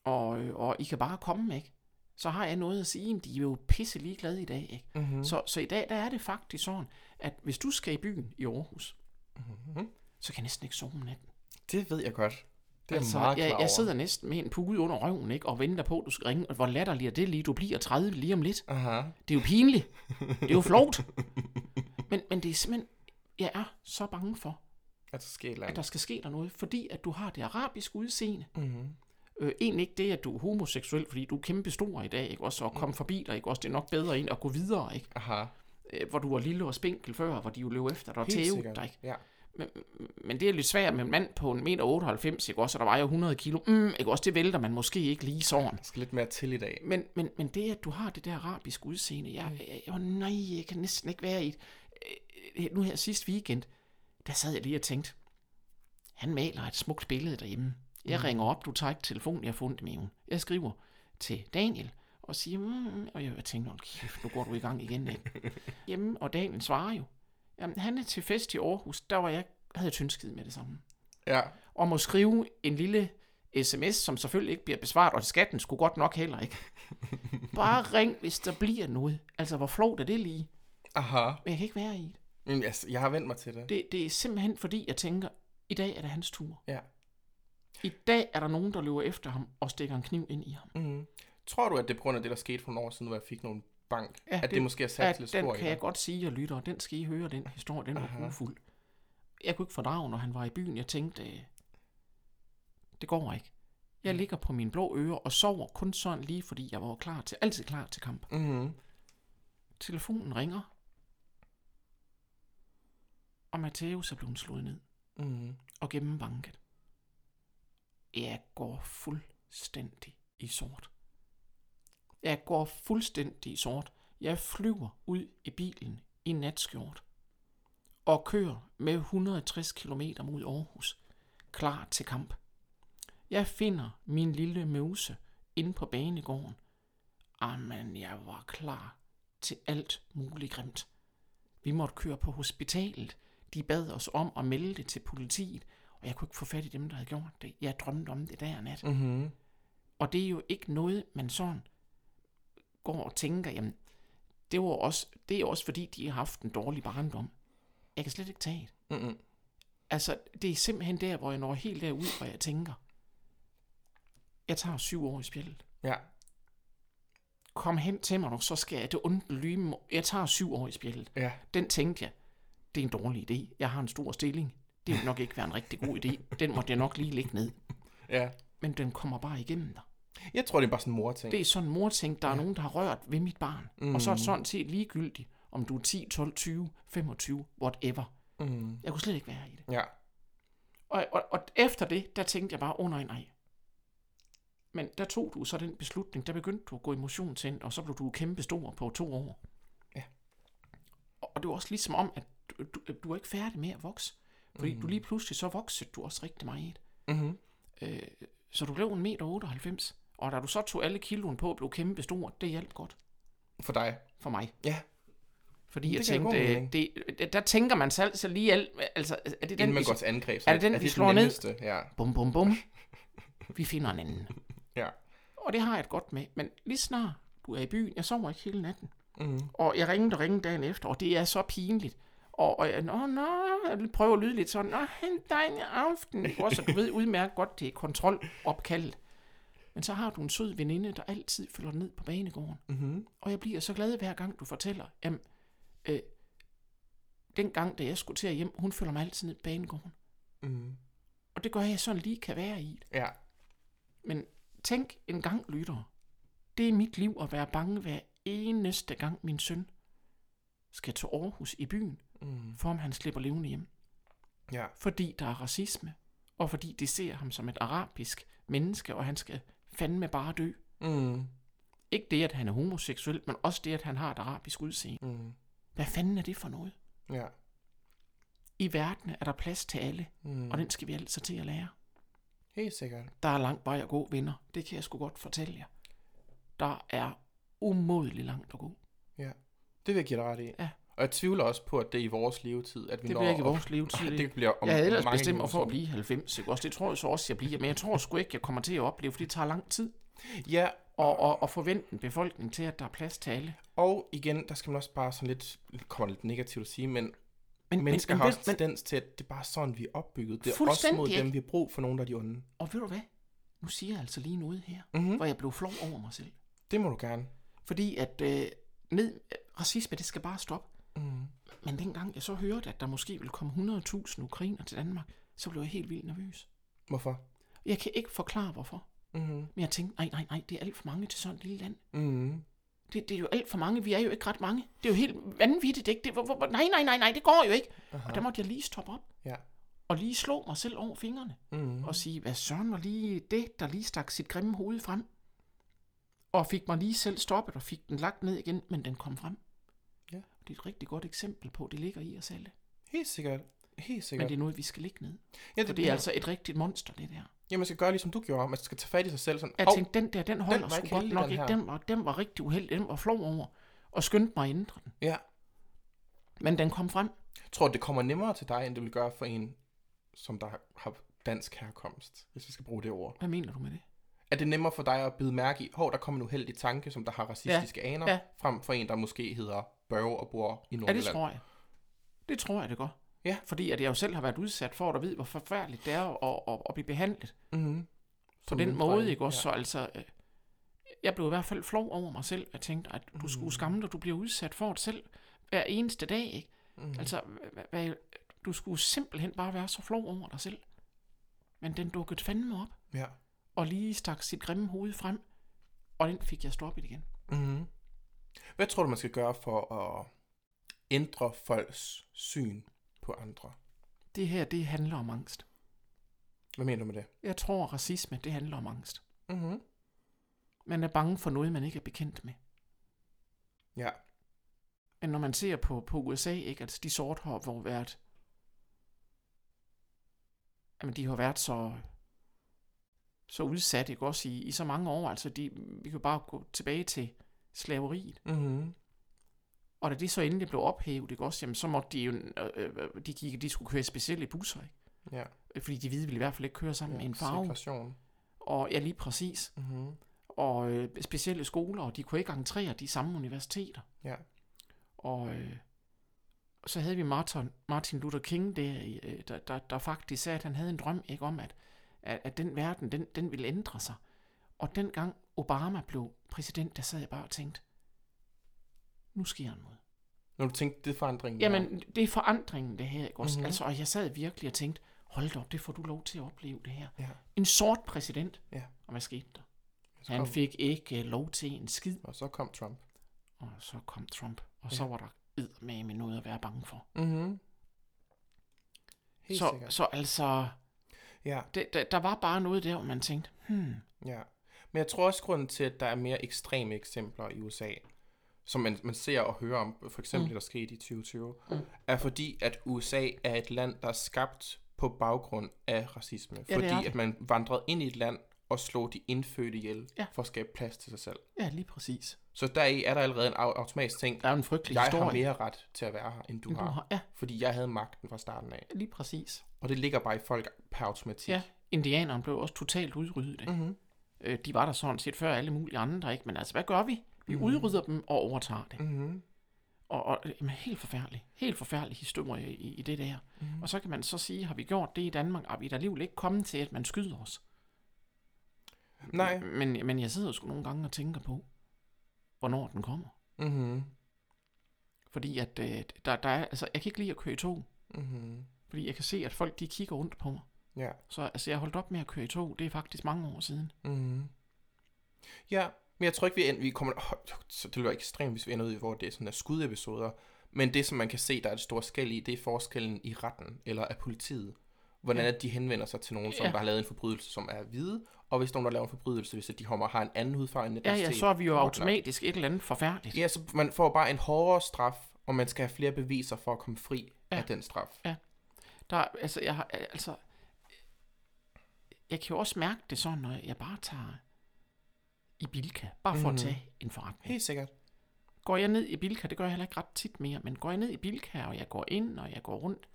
[SPEAKER 4] Og, øh, og I kan bare komme, ikke? Så har jeg noget at sige, men de er jo pisse ligeglade i dag, ikke?
[SPEAKER 3] Mm-hmm.
[SPEAKER 4] Så, så i dag, der er det faktisk sådan, at hvis du skal i byen i Aarhus,
[SPEAKER 3] Mm-hmm.
[SPEAKER 4] så kan jeg næsten ikke sove om natten.
[SPEAKER 3] Det ved jeg godt. Det er
[SPEAKER 4] altså,
[SPEAKER 3] jeg meget
[SPEAKER 4] jeg, jeg sidder næsten med en pude under røven, ikke? Og venter på, at du skal ringe. Og hvor latterligt er det lige? Du bliver 30 lige om lidt.
[SPEAKER 3] Aha.
[SPEAKER 4] Det er jo pinligt. Det er jo flot. Men, men det er simpelthen... Jeg er så bange for,
[SPEAKER 3] At der sker
[SPEAKER 4] at der skal ske der noget, fordi at du har det arabiske udseende.
[SPEAKER 3] Mm-hmm.
[SPEAKER 4] Øh, egentlig ikke det, at du er homoseksuel, fordi du er kæmpe stor i dag, ikke? Også at komme forbi dig, ikke? Også det er nok bedre ind at gå videre, ikke?
[SPEAKER 3] Aha.
[SPEAKER 4] Øh, hvor du var lille og spinkel før, hvor de jo løb efter dig og tævede dig, ikke?
[SPEAKER 3] Ja.
[SPEAKER 4] Men, men det er lidt svært med en mand på 1,98 meter, ikke også? Og der jo 100 kilo. Mm, ikke også? Det vælter man måske ikke lige sådan.
[SPEAKER 3] Der skal lidt mere til i dag.
[SPEAKER 4] Men, men, men det, at du har det der arabiske udseende, jeg, jeg, jeg, nej, jeg kan næsten ikke være i et... Øh, Nu her sidste weekend, der sad jeg lige og tænkte, han maler et smukt billede derhjemme. Jeg mm. ringer op, du tager ikke telefonen, jeg har fundet det med. Jeg skriver til Daniel, og siger, mm, og jeg tænker, "Hold kæft, nu går du i gang igen. Ikke? Hjemme, og Daniel svarer jo, jamen han er til fest i Aarhus, der var jeg, havde jeg tyndskid med det samme.
[SPEAKER 3] Ja.
[SPEAKER 4] Og må skrive en lille sms, som selvfølgelig ikke bliver besvaret, og skatten skulle godt nok heller ikke. Bare ring, hvis der bliver noget. Altså, hvor flot er det lige?
[SPEAKER 3] Aha.
[SPEAKER 4] Men jeg kan ikke være i det.
[SPEAKER 3] Men altså, jeg har vendt mig til det.
[SPEAKER 4] det. Det er simpelthen fordi, jeg tænker, i dag er det hans tur.
[SPEAKER 3] Ja.
[SPEAKER 4] I dag er der nogen, der løber efter ham og stikker en kniv ind i ham.
[SPEAKER 3] Mm-hmm. Tror du, at det er på grund af det, der skete for nogle år siden, hvor jeg fik nogle bank.
[SPEAKER 4] Ja,
[SPEAKER 3] at det,
[SPEAKER 4] det-
[SPEAKER 3] måske har sat lidt
[SPEAKER 4] den
[SPEAKER 3] spor i
[SPEAKER 4] kan jeg godt sige, og lytter, den skal I høre, den historie, den var
[SPEAKER 3] Aha.
[SPEAKER 4] grufuld. Jeg kunne ikke fordrage, når han var i byen. Jeg tænkte, øh, det går ikke. Jeg ligger på mine blå ører og sover kun sådan lige, fordi jeg var klar til, altid klar til kamp.
[SPEAKER 3] Mhm.
[SPEAKER 4] Telefonen ringer, og Matthæus er blevet slået ned
[SPEAKER 3] Mhm.
[SPEAKER 4] og gennembanket. Jeg går fuldstændig i sort. Jeg går fuldstændig i sort. Jeg flyver ud i bilen i natskjort og kører med 160 km mod Aarhus, klar til kamp. Jeg finder min lille møse inde på banegården. Amen, jeg var klar til alt muligt grimt. Vi måtte køre på hospitalet. De bad os om at melde det til politiet, og jeg kunne ikke få fat i dem, der havde gjort det. Jeg drømte om det der nat.
[SPEAKER 3] Mhm.
[SPEAKER 4] Og det er jo ikke noget, man sådan går og tænker, jamen, det, var også, det er også fordi, de har haft en dårlig barndom. Jeg kan slet ikke tage det.
[SPEAKER 3] Mhm.
[SPEAKER 4] Altså, det er simpelthen der, hvor jeg når helt derud, hvor jeg tænker, jeg tager syv år i spjældet.
[SPEAKER 3] Ja.
[SPEAKER 4] Kom hen til mig nu, så skal jeg det ondt lyme. Jeg tager syv år i spjældet.
[SPEAKER 3] Ja.
[SPEAKER 4] Den tænkte jeg, det er en dårlig idé. Jeg har en stor stilling. Det vil nok ikke være en rigtig god idé. Den måtte jeg nok lige lægge ned.
[SPEAKER 3] Ja.
[SPEAKER 4] Men den kommer bare igennem dig.
[SPEAKER 3] Jeg tror, det er bare sådan en mor-ting.
[SPEAKER 4] Det er sådan en mor tænkt, der er nogen, der har rørt ved mit barn. Mm. Og så er det sådan set ligegyldigt, om du er 10, 12, 20, 25, whatever.
[SPEAKER 3] Mhm.
[SPEAKER 4] Jeg kunne slet ikke være i det.
[SPEAKER 3] Ja.
[SPEAKER 4] Og, og, og efter det, der tænkte jeg bare, åh oh, nej, nej. Men der tog du så den beslutning, der begyndte du at gå i motionscenter, og så blev du kæmpe stor på to år.
[SPEAKER 3] Ja.
[SPEAKER 4] Og, og det var også ligesom om, at du, du, er ikke færdig med at vokse. Fordi mm. du lige pludselig så voksede du også rigtig meget.
[SPEAKER 3] Mhm.
[SPEAKER 4] Øh, så du blev en meter 98. Og da du så tog alle kiloen på og blev kæmpe stor, det hjalp godt
[SPEAKER 3] For dig.
[SPEAKER 4] for mig.
[SPEAKER 3] Ja.
[SPEAKER 4] Fordi
[SPEAKER 3] Det
[SPEAKER 4] jeg tænkte, øh, det, det, der tænker man selv så lige alt, altså er det den,
[SPEAKER 3] Inden man
[SPEAKER 4] vi,
[SPEAKER 3] går til angreb. Så
[SPEAKER 4] er det den, vi
[SPEAKER 3] den
[SPEAKER 4] slår ned?
[SPEAKER 3] nemmeste? Ja.
[SPEAKER 4] bum bum bum, vi finder en anden.
[SPEAKER 3] Ja.
[SPEAKER 4] Og det har jeg et godt med, men lige snart du er i byen, jeg sover ikke hele natten.
[SPEAKER 3] Mhm.
[SPEAKER 4] Og jeg ringede og ringede dagen efter, og det er så pinligt. Og, og jeg, nå, nå, jeg prøver at lyde lidt sådan, nå, en aften. Også, du ved udmærket godt, det er kontrolopkaldet. Men så har du en sød veninde, der altid følger ned på banegården.
[SPEAKER 3] Mhm.
[SPEAKER 4] Og jeg bliver så glad hver gang, du fortæller, jamen, øh, den gang, da jeg skulle til at hjem, hun følger mig altid ned på banegården.
[SPEAKER 3] Mhm.
[SPEAKER 4] Og det gør jeg sådan lige kan være i.
[SPEAKER 3] Ja.
[SPEAKER 4] Men tænk en gang, lytter. Det er mit liv at være bange hver eneste gang, min søn skal til Aarhus i byen,
[SPEAKER 3] Mhm.
[SPEAKER 4] for om han slipper levende hjem.
[SPEAKER 3] Ja.
[SPEAKER 4] Fordi der er racisme, og fordi de ser ham som et arabisk menneske, og han skal fandme bare dø.
[SPEAKER 3] Mhm.
[SPEAKER 4] Ikke det, at han er homoseksuel, men også det, at han har et arabisk udseende.
[SPEAKER 3] Mhm.
[SPEAKER 4] Hvad fanden er det for noget?
[SPEAKER 3] Ja.
[SPEAKER 4] I verden er der plads til alle,
[SPEAKER 3] Mhm.
[SPEAKER 4] og den skal vi altså til at lære.
[SPEAKER 3] Helt sikkert.
[SPEAKER 4] Der er langt vej at gå, venner. Det kan jeg sgu godt fortælle jer. Der er umådelig langt at gå.
[SPEAKER 3] Ja. Det vil jeg give dig ret i.
[SPEAKER 4] Ja.
[SPEAKER 3] Og jeg tvivler også på, at det er i vores levetid, at vi
[SPEAKER 4] Det
[SPEAKER 3] når...
[SPEAKER 4] bliver ikke i vores levetid.
[SPEAKER 3] Det bliver om
[SPEAKER 4] jeg havde ellers
[SPEAKER 3] mange
[SPEAKER 4] bestemt mig for at blive 90, ikke? Også det tror jeg så også, jeg bliver. Men jeg tror sgu ikke, jeg kommer til at opleve, fordi det tager lang tid.
[SPEAKER 3] Ja,
[SPEAKER 4] Og, og, og forvente en befolkning til, at der er plads til alle.
[SPEAKER 3] og igen, der skal man også bare sådan lidt... Det kommer lidt negativt at sige, men
[SPEAKER 4] Men,
[SPEAKER 3] mennesker
[SPEAKER 4] men,
[SPEAKER 3] har
[SPEAKER 4] men,
[SPEAKER 3] også
[SPEAKER 4] men,
[SPEAKER 3] tendens til, at det er bare sådan, vi er opbygget. Det er også
[SPEAKER 4] Fuldstændig
[SPEAKER 3] mod dem, vi har brug for nogen, der er de onde.
[SPEAKER 4] og ved du hvad? Nu siger jeg altså lige noget her,
[SPEAKER 3] Mhm.
[SPEAKER 4] hvor jeg blev flov over mig selv.
[SPEAKER 3] Det må du gerne.
[SPEAKER 4] Fordi at øh, ned, racisme, det skal bare stoppe.
[SPEAKER 3] Mhm.
[SPEAKER 4] Men dengang jeg så hørte, at der måske ville komme 100.000 ukrainer til Danmark, så blev jeg helt vildt nervøs.
[SPEAKER 3] Hvorfor?
[SPEAKER 4] Jeg kan ikke forklare, hvorfor.
[SPEAKER 3] Mhm.
[SPEAKER 4] Men jeg tænkte, nej, nej, nej, det er alt for mange til sådan et lille land.
[SPEAKER 3] Mhm.
[SPEAKER 4] Det, det er jo alt for mange. Vi er jo ikke ret mange. Det er jo helt vanvittigt, ikke? Det, hvor, hvor, nej, nej, nej, nej, det går jo ikke.
[SPEAKER 3] Aha.
[SPEAKER 4] Og der måtte jeg lige stoppe op
[SPEAKER 3] Ja.
[SPEAKER 4] og lige slå mig selv over fingrene.
[SPEAKER 3] Mhm.
[SPEAKER 4] Og sige, hvad søren var lige det, der lige stak sit grimme hoved frem. Og fik mig lige selv stoppet og fik den lagt ned igen, men den kom frem.
[SPEAKER 3] Ja.
[SPEAKER 4] Det er et rigtig godt eksempel på, at det ligger i os alle.
[SPEAKER 3] Helt sikkert. Helt
[SPEAKER 4] Men
[SPEAKER 3] sikkert.
[SPEAKER 4] det er noget, vi skal ligge ned.
[SPEAKER 3] ja,
[SPEAKER 4] For det er altså et rigtigt monster, det der.
[SPEAKER 3] Ja, man skal gøre ligesom du gjorde. Man skal tage fat i sig selv sådan.
[SPEAKER 4] Jeg
[SPEAKER 3] "Hov,
[SPEAKER 4] tænkte, den der, den holder
[SPEAKER 3] var
[SPEAKER 4] sgu godt nok
[SPEAKER 3] den
[SPEAKER 4] ikke.
[SPEAKER 3] her."
[SPEAKER 4] Den var, den var rigtig uheldig. Den var flov over. Og skyndte mig at ændre den.
[SPEAKER 3] Ja.
[SPEAKER 4] Men den kom frem.
[SPEAKER 3] Jeg tror, det kommer nemmere til dig, end det vil gøre for en, som der har- har dansk herkomst, hvis vi skal bruge det ord.
[SPEAKER 4] Hvad mener du med det?
[SPEAKER 3] Er det nemmere for dig at bide mærke i, hov, der kommer en uheldig tanke, som der har racistiske ja. aner,
[SPEAKER 4] ja.
[SPEAKER 3] frem for en, der måske hedder Børge og bor i
[SPEAKER 4] Ja,
[SPEAKER 3] Nordjylland?
[SPEAKER 4] det tror jeg. Det tror jeg, det gør.
[SPEAKER 3] Ja.
[SPEAKER 4] Fordi at jeg jo selv har været udsat for, at vide, hvor forfærdeligt det er at, at, at blive behandlet
[SPEAKER 3] Mm-hmm.
[SPEAKER 4] på den måde, ikke også? Så altså, øh, jeg blev i hvert fald flov over mig selv. Jeg tænkte, at du skulle skamme dig, du bliver udsat for det selv hver eneste dag, ikke? Mm. Altså, hvad, du skulle simpelthen bare være så flov over dig selv. Men den dukkede fandme op,
[SPEAKER 3] Ja.
[SPEAKER 4] og lige stak sit grimme hoved frem, og den fik jeg stoppet igen.
[SPEAKER 3] Mm-hmm. Hvad tror du, man skal gøre for at ændre folks syn på andre?
[SPEAKER 4] Det her, det handler om angst.
[SPEAKER 3] Hvad mener du med det?
[SPEAKER 4] Jeg tror, racisme, det handler om angst.
[SPEAKER 3] Mm-hmm.
[SPEAKER 4] Man er bange for noget, man ikke er bekendt med.
[SPEAKER 3] Ja.
[SPEAKER 4] Men når man ser på, på USA, ikke, altså de sorte har hvor været, jamen de har været så, så udsat, ikke også i, i så mange år, altså de, vi kan bare gå tilbage til slaveriet,
[SPEAKER 3] Mm-hmm.
[SPEAKER 4] og da det så endelig blev ophævet, ikke også, jamen så måtte de jo, øh, øh, de, gik, de skulle køre specielle busser, ikke?
[SPEAKER 3] Ja.
[SPEAKER 4] fordi de hvide ville i hvert fald ikke køre sammen med en farve,
[SPEAKER 3] Segregation.
[SPEAKER 4] og ja, lige præcis,
[SPEAKER 3] Mm-hmm.
[SPEAKER 4] og øh, specielle skoler, og de kunne ikke entrere de samme universiteter.
[SPEAKER 3] Ja.
[SPEAKER 4] Og øh, så havde vi Martin, Martin Luther King, der, i, øh, der, der, der faktisk sagde, at han havde en drøm ikke om, at, at, at den verden, den, den ville ændre sig. Og dengang Obama blev præsident, der sad jeg bare og tænkte, nu sker der noget.
[SPEAKER 3] Når du tænkte, det er forandringen.
[SPEAKER 4] Jamen, det er forandringen, det her, ikke også?
[SPEAKER 3] Mhm.
[SPEAKER 4] Mm-hmm. Altså, og jeg sad virkelig og tænkte, hold da op, det får du lov til at opleve, det her.
[SPEAKER 3] Ja.
[SPEAKER 4] En sort præsident.
[SPEAKER 3] Ja.
[SPEAKER 4] Og hvad skete der?
[SPEAKER 3] Så
[SPEAKER 4] Han
[SPEAKER 3] kom,
[SPEAKER 4] fik ikke øh, lov til en skid.
[SPEAKER 3] Og så kom Trump.
[SPEAKER 4] Og så kom Trump, og så var der med med noget at være bange for.
[SPEAKER 3] Mm-hmm. Helt
[SPEAKER 4] så,
[SPEAKER 3] sikkert.
[SPEAKER 4] så altså,
[SPEAKER 3] Ja,
[SPEAKER 4] det, der, der var bare noget der, hvor man tænkte, hmm,
[SPEAKER 3] ja. Men jeg tror også, grunden til, at der er mere ekstreme eksempler i USA, som man, man ser og hører om, for eksempel mm. der skete i 2020, mm. er fordi, at USA er et land, der er skabt på baggrund af racisme.
[SPEAKER 4] er
[SPEAKER 3] fordi, at man vandrede ind i et land og slog de indfødte ihjel
[SPEAKER 4] Ja.
[SPEAKER 3] for at skabe plads til sig selv.
[SPEAKER 4] ja, lige præcis.
[SPEAKER 3] Så deri er der allerede en au- automatisk ting.
[SPEAKER 4] Der er en frygtelig
[SPEAKER 3] Jeg
[SPEAKER 4] historie.
[SPEAKER 3] har mere ret til at være her, end du,
[SPEAKER 4] end
[SPEAKER 3] har,
[SPEAKER 4] du har. Ja,
[SPEAKER 3] Fordi jeg havde magten fra starten af.
[SPEAKER 4] lige præcis.
[SPEAKER 3] Og det ligger bare i folk per automatik.
[SPEAKER 4] Ja, indianerne blev også totalt udryddet.
[SPEAKER 3] Mm-hmm.
[SPEAKER 4] Øh, de var der sådan set før alle mulige andre, ikke? Men altså, hvad gør vi? Vi udrydder dem og overtager det.
[SPEAKER 3] Mm-hmm.
[SPEAKER 4] Og, og jamen, helt forfærdelig. Helt forfærdelig historie i, i det der. Mm. Og så kan man så sige, har vi gjort det i Danmark? Er vi der alligevel ikke kommet til, at man skyder os?
[SPEAKER 3] Nej.
[SPEAKER 4] Men, men jeg sidder sgu nogle gange og tænker på, hvornår den kommer.
[SPEAKER 3] Mm-hmm.
[SPEAKER 4] Fordi at øh, der, der er, altså, jeg kan ikke lide at køre i tog.
[SPEAKER 3] Mm-hmm.
[SPEAKER 4] Fordi jeg kan se, at folk de kigger rundt på mig.
[SPEAKER 3] Ja.
[SPEAKER 4] Så altså, jeg holdt op med at køre i tog. Det er faktisk mange år siden.
[SPEAKER 3] Mm-hmm. Ja, men jeg tror ikke, vi, end, vi kommer... Oh, så det lyder ekstremt, hvis vi ender ud i, hvor det er sådan der skudepisoder. Men det, som man kan se, der er et stort skæld i, det er forskellen i retten, eller af politiet. Hvordan
[SPEAKER 4] Ja.
[SPEAKER 3] at de henvender sig til nogen, som
[SPEAKER 4] Ja.
[SPEAKER 3] der har lavet en forbrydelse, som er hvide, og hvis nogen, der laver en forbrydelse, hvis de kommer, har en anden hudfarve end
[SPEAKER 4] Ja, ja, så er vi jo automatisk et eller andet forfærdeligt.
[SPEAKER 3] Ja, så man får bare en hårdere straf, og man skal have flere beviser for at komme fri
[SPEAKER 4] Ja.
[SPEAKER 3] af den straf.
[SPEAKER 4] Der, altså, jeg har, altså, jeg kan jo også mærke det sådan, når jeg bare tager i Bilka, bare for
[SPEAKER 3] Mhm.
[SPEAKER 4] at tage en forretning.
[SPEAKER 3] Helt sikkert.
[SPEAKER 4] Går jeg ned i Bilka, det gør jeg heller ikke ret tit mere, men går jeg ned i Bilka, og jeg går ind, og jeg går rundt,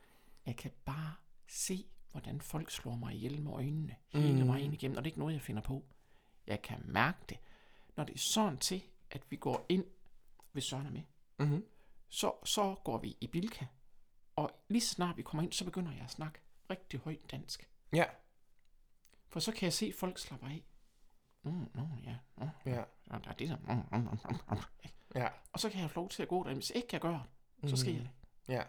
[SPEAKER 4] jeg kan bare se, hvordan folk slår mig ihjel med øjnene hele
[SPEAKER 3] Mhm.
[SPEAKER 4] vejen igennem, og det er ikke noget, jeg finder på. Jeg kan mærke det. Når det er sådan til, at vi går ind, hvis Søren er med,
[SPEAKER 3] Mm-hmm.
[SPEAKER 4] så, så går vi i Bilka, og lige snart vi kommer ind, så begynder jeg at snakke rigtig højt dansk.
[SPEAKER 3] Ja.
[SPEAKER 4] For så kan jeg se, at folk slapper af. Nå, mm, nå, ja. Nå,
[SPEAKER 3] Ja.
[SPEAKER 4] der er det der. Mm, mm, mm, mm, mm.
[SPEAKER 3] Ja.
[SPEAKER 4] Og så kan jeg få lov til at gå der. Hvis ikke jeg gør det, så sker
[SPEAKER 3] Mhm.
[SPEAKER 4] det.
[SPEAKER 3] Ja.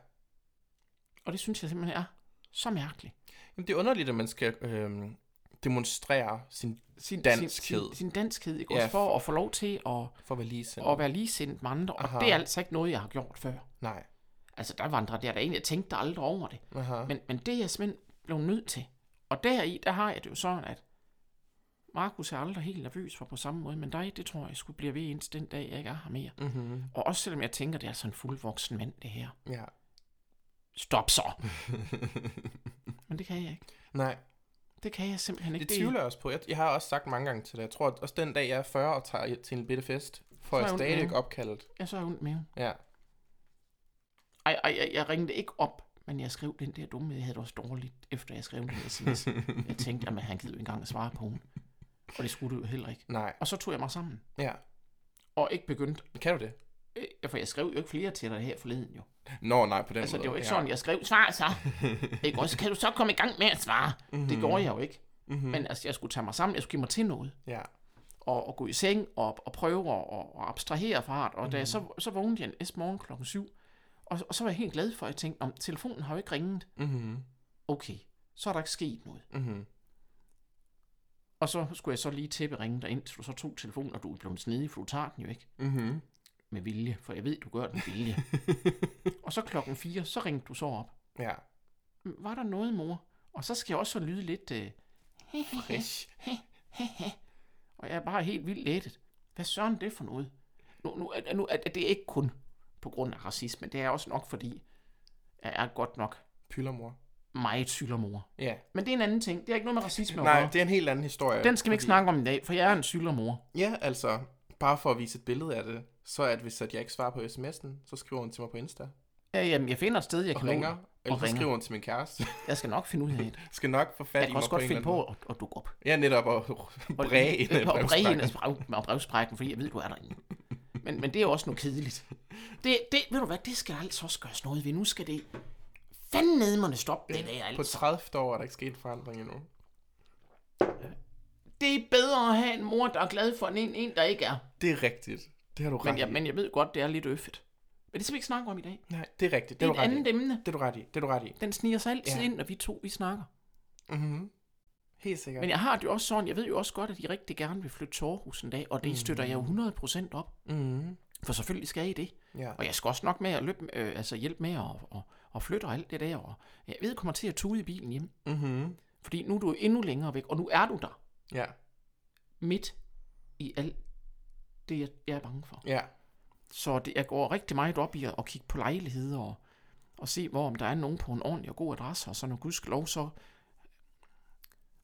[SPEAKER 4] Og det synes jeg simpelthen er så mærkeligt.
[SPEAKER 3] Jamen, det er underligt, at man skal øhm, demonstrere sin
[SPEAKER 4] Sin,
[SPEAKER 3] Danskhed.
[SPEAKER 4] Sin, sin danskhed, ikke?
[SPEAKER 3] Ja,
[SPEAKER 4] Også for at få lov til at,
[SPEAKER 3] for at være lige
[SPEAKER 4] at være ligesindet med andre. Og
[SPEAKER 3] Aha.
[SPEAKER 4] det er altså ikke noget, jeg har gjort før.
[SPEAKER 3] Nej.
[SPEAKER 4] Altså, der vandrer der, der egentlig, jeg tænkte aldrig over det.
[SPEAKER 3] Aha.
[SPEAKER 4] Men, men det er jeg simpelthen blevet nødt til. Og deri, der har jeg det jo sådan, at Markus er aldrig helt nervøs for på samme måde, men dig, det tror jeg skulle blive ved indtil den dag, jeg ikke er her mere.
[SPEAKER 3] Mm-hmm.
[SPEAKER 4] Og også selvom jeg tænker, det er sådan en fuldvoksen mand, det her.
[SPEAKER 3] Ja.
[SPEAKER 4] Stop så! men det kan jeg ikke.
[SPEAKER 3] Nej,
[SPEAKER 4] Det kan jeg simpelthen ikke.
[SPEAKER 3] det tvivler jeg også på. Jeg, jeg har også sagt mange gange til dig. Jeg tror, at også den dag, jeg er 40 og tager til en bitte fest, får
[SPEAKER 4] Så
[SPEAKER 3] jeg stadig
[SPEAKER 4] med.
[SPEAKER 3] opkaldet.
[SPEAKER 4] Jeg er så ondt med.
[SPEAKER 3] Ja.
[SPEAKER 4] Ej, ej, ej, jeg ringede ikke op, men jeg skrev den der dumme, jeg havde det også dårligt, efter jeg skrev den sms. jeg tænkte, at han gider jo ikke engang at svare på den. Og det skulle du jo heller ikke.
[SPEAKER 3] Nej.
[SPEAKER 4] Og så tog jeg mig sammen,
[SPEAKER 3] Ja.
[SPEAKER 4] og ikke begyndt.
[SPEAKER 3] Kan du det?
[SPEAKER 4] Øh, for jeg skrev jo ikke flere til dig her forleden jo.
[SPEAKER 3] Nå, nej, på den
[SPEAKER 4] Altså,
[SPEAKER 3] måde.
[SPEAKER 4] det var ikke
[SPEAKER 3] ja.
[SPEAKER 4] sådan, jeg skrev, svar så. ikke også, kan du så komme i gang med at svare?
[SPEAKER 3] Mhm.
[SPEAKER 4] Det gjorde jeg jo ikke.
[SPEAKER 3] Mhm.
[SPEAKER 4] Men altså, jeg skulle tage mig sammen, jeg skulle give mig til noget.
[SPEAKER 3] Ja.
[SPEAKER 4] og, og gå i seng og, og prøve at og, og abstrahere fra det. Og mm. da jeg så, så vågnede jeg næste morgen klokken 7, og, og så var jeg helt glad for, at jeg tænkte, om telefonen har jo ikke ringet.
[SPEAKER 3] Mhm.
[SPEAKER 4] Okay, så er der ikke sket noget.
[SPEAKER 3] Mhm.
[SPEAKER 4] Og så skulle jeg så lige tæppe ringe dig ind, så du så tog telefonen, og du er blevet snedig, for du tager den jo ikke
[SPEAKER 3] Mhm.
[SPEAKER 4] med vilje, for jeg ved, du gør den vilje. og så klokken 4, så ringte du så op.
[SPEAKER 3] Ja.
[SPEAKER 4] Var der noget, mor? Og så skal jeg også lyde lidt... Øh,
[SPEAKER 3] Frisk.
[SPEAKER 4] og jeg er bare helt vildt lettet. Hvad søren det for noget? Nu, nu, er, nu er er det ikke kun på grund af racisme. Det er også nok fordi, jeg er godt nok
[SPEAKER 3] Pyllermor.
[SPEAKER 4] meget syldermor.
[SPEAKER 3] Ja.
[SPEAKER 4] Men det er en anden ting. Det er ikke noget med racisme at
[SPEAKER 3] Nej, det er en helt anden historie.
[SPEAKER 4] Den skal vi ikke
[SPEAKER 3] fordi-
[SPEAKER 4] snakke om i dag, for jeg er en syldermor.
[SPEAKER 3] Ja, altså, bare for at vise et billede af det, så det, hvis at jeg ikke svarer på sms'en, så skriver hun til mig på Insta.
[SPEAKER 4] Ja, jamen, jeg finder et sted, jeg
[SPEAKER 3] Og
[SPEAKER 4] kan nå
[SPEAKER 3] ringer.
[SPEAKER 4] det.
[SPEAKER 3] Eller så skriver hun til min kæreste.
[SPEAKER 4] Jeg skal nok finde ud af det.
[SPEAKER 3] skal nok få fat
[SPEAKER 4] Jeg
[SPEAKER 3] i
[SPEAKER 4] kan
[SPEAKER 3] mig
[SPEAKER 4] også
[SPEAKER 3] på
[SPEAKER 4] godt
[SPEAKER 3] en
[SPEAKER 4] finde
[SPEAKER 3] eller anden
[SPEAKER 4] på at, at dukke op.
[SPEAKER 3] Ja, netop at bræge ind
[SPEAKER 4] og bræge ind af brevsprækken, fordi jeg ved, du er derinde. Men, men det er også noget kedeligt. Det, det, ved du hvad, det skal altså også gøres noget ved. Nu skal det fanden nedmerne stoppe det der,
[SPEAKER 3] På
[SPEAKER 4] altså.
[SPEAKER 3] 30 år er der ikke sket forandring endnu.
[SPEAKER 4] Det er bedre at have en mor, der er glad for en, en der ikke er.
[SPEAKER 3] Det er rigtigt. Det har du ret
[SPEAKER 4] Men jeg,
[SPEAKER 3] i.
[SPEAKER 4] men jeg ved godt, det er lidt øffet. Men det skal vi ikke snakke om i dag.
[SPEAKER 3] Nej, det er rigtigt.
[SPEAKER 4] Det
[SPEAKER 3] Det
[SPEAKER 4] er et
[SPEAKER 3] ret i.
[SPEAKER 4] andet emne.
[SPEAKER 3] Det er du ret i. Det er du ret i.
[SPEAKER 4] Den sniger sig altid
[SPEAKER 3] Ja.
[SPEAKER 4] ind, når vi to vi snakker.
[SPEAKER 3] Mhm. Helt sikkert.
[SPEAKER 4] Men jeg har det jo også sådan, jeg ved jo også godt, at I rigtig gerne vil flytte til Aarhus en dag, og det støtter jeg jo 100% op.
[SPEAKER 3] Mhm.
[SPEAKER 4] For selvfølgelig skal I det.
[SPEAKER 3] Ja.
[SPEAKER 4] Og jeg skal også nok med at løbe, øh, altså hjælpe med at og, og flytte og alt det der. Og jeg ved, jeg kommer til at tude i bilen hjem.
[SPEAKER 3] Mhm.
[SPEAKER 4] Fordi nu er du endnu længere væk, og nu er du der.
[SPEAKER 3] Ja.
[SPEAKER 4] Midt i alt det, jeg, jeg er bange for.
[SPEAKER 3] Ja.
[SPEAKER 4] Så det, jeg går rigtig meget op i at, at kigge på lejligheder og, og se, hvor om der er nogen på en ordentlig og god adresse. Og så når gudskelov, så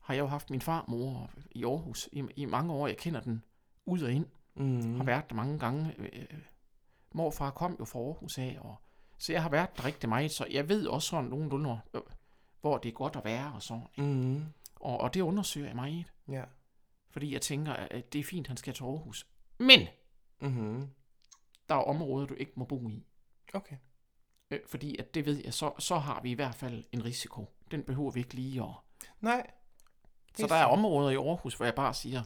[SPEAKER 4] har jeg jo haft min farmor i Aarhus i, i mange år. Jeg kender den ud og ind.
[SPEAKER 3] Mhm.
[SPEAKER 4] Har været der mange gange. Øh, morfar kom jo fra Aarhus af, og, så jeg har været der rigtig meget. Så jeg ved også sådan nogenlunde, øh, hvor det er godt at være og sådan.
[SPEAKER 3] Mhm.
[SPEAKER 4] Og, og det undersøger jeg meget.
[SPEAKER 3] Ja.
[SPEAKER 4] Fordi jeg tænker, at det er fint, han skal til Aarhus. Men
[SPEAKER 3] Mhm.
[SPEAKER 4] der er områder, du ikke må bo i.
[SPEAKER 3] Okay.
[SPEAKER 4] Øh, fordi at det ved jeg, så, så har vi i hvert fald en risiko. Den behøver vi ikke lige at...
[SPEAKER 3] Nej.
[SPEAKER 4] Så der er områder i Aarhus, hvor jeg bare siger,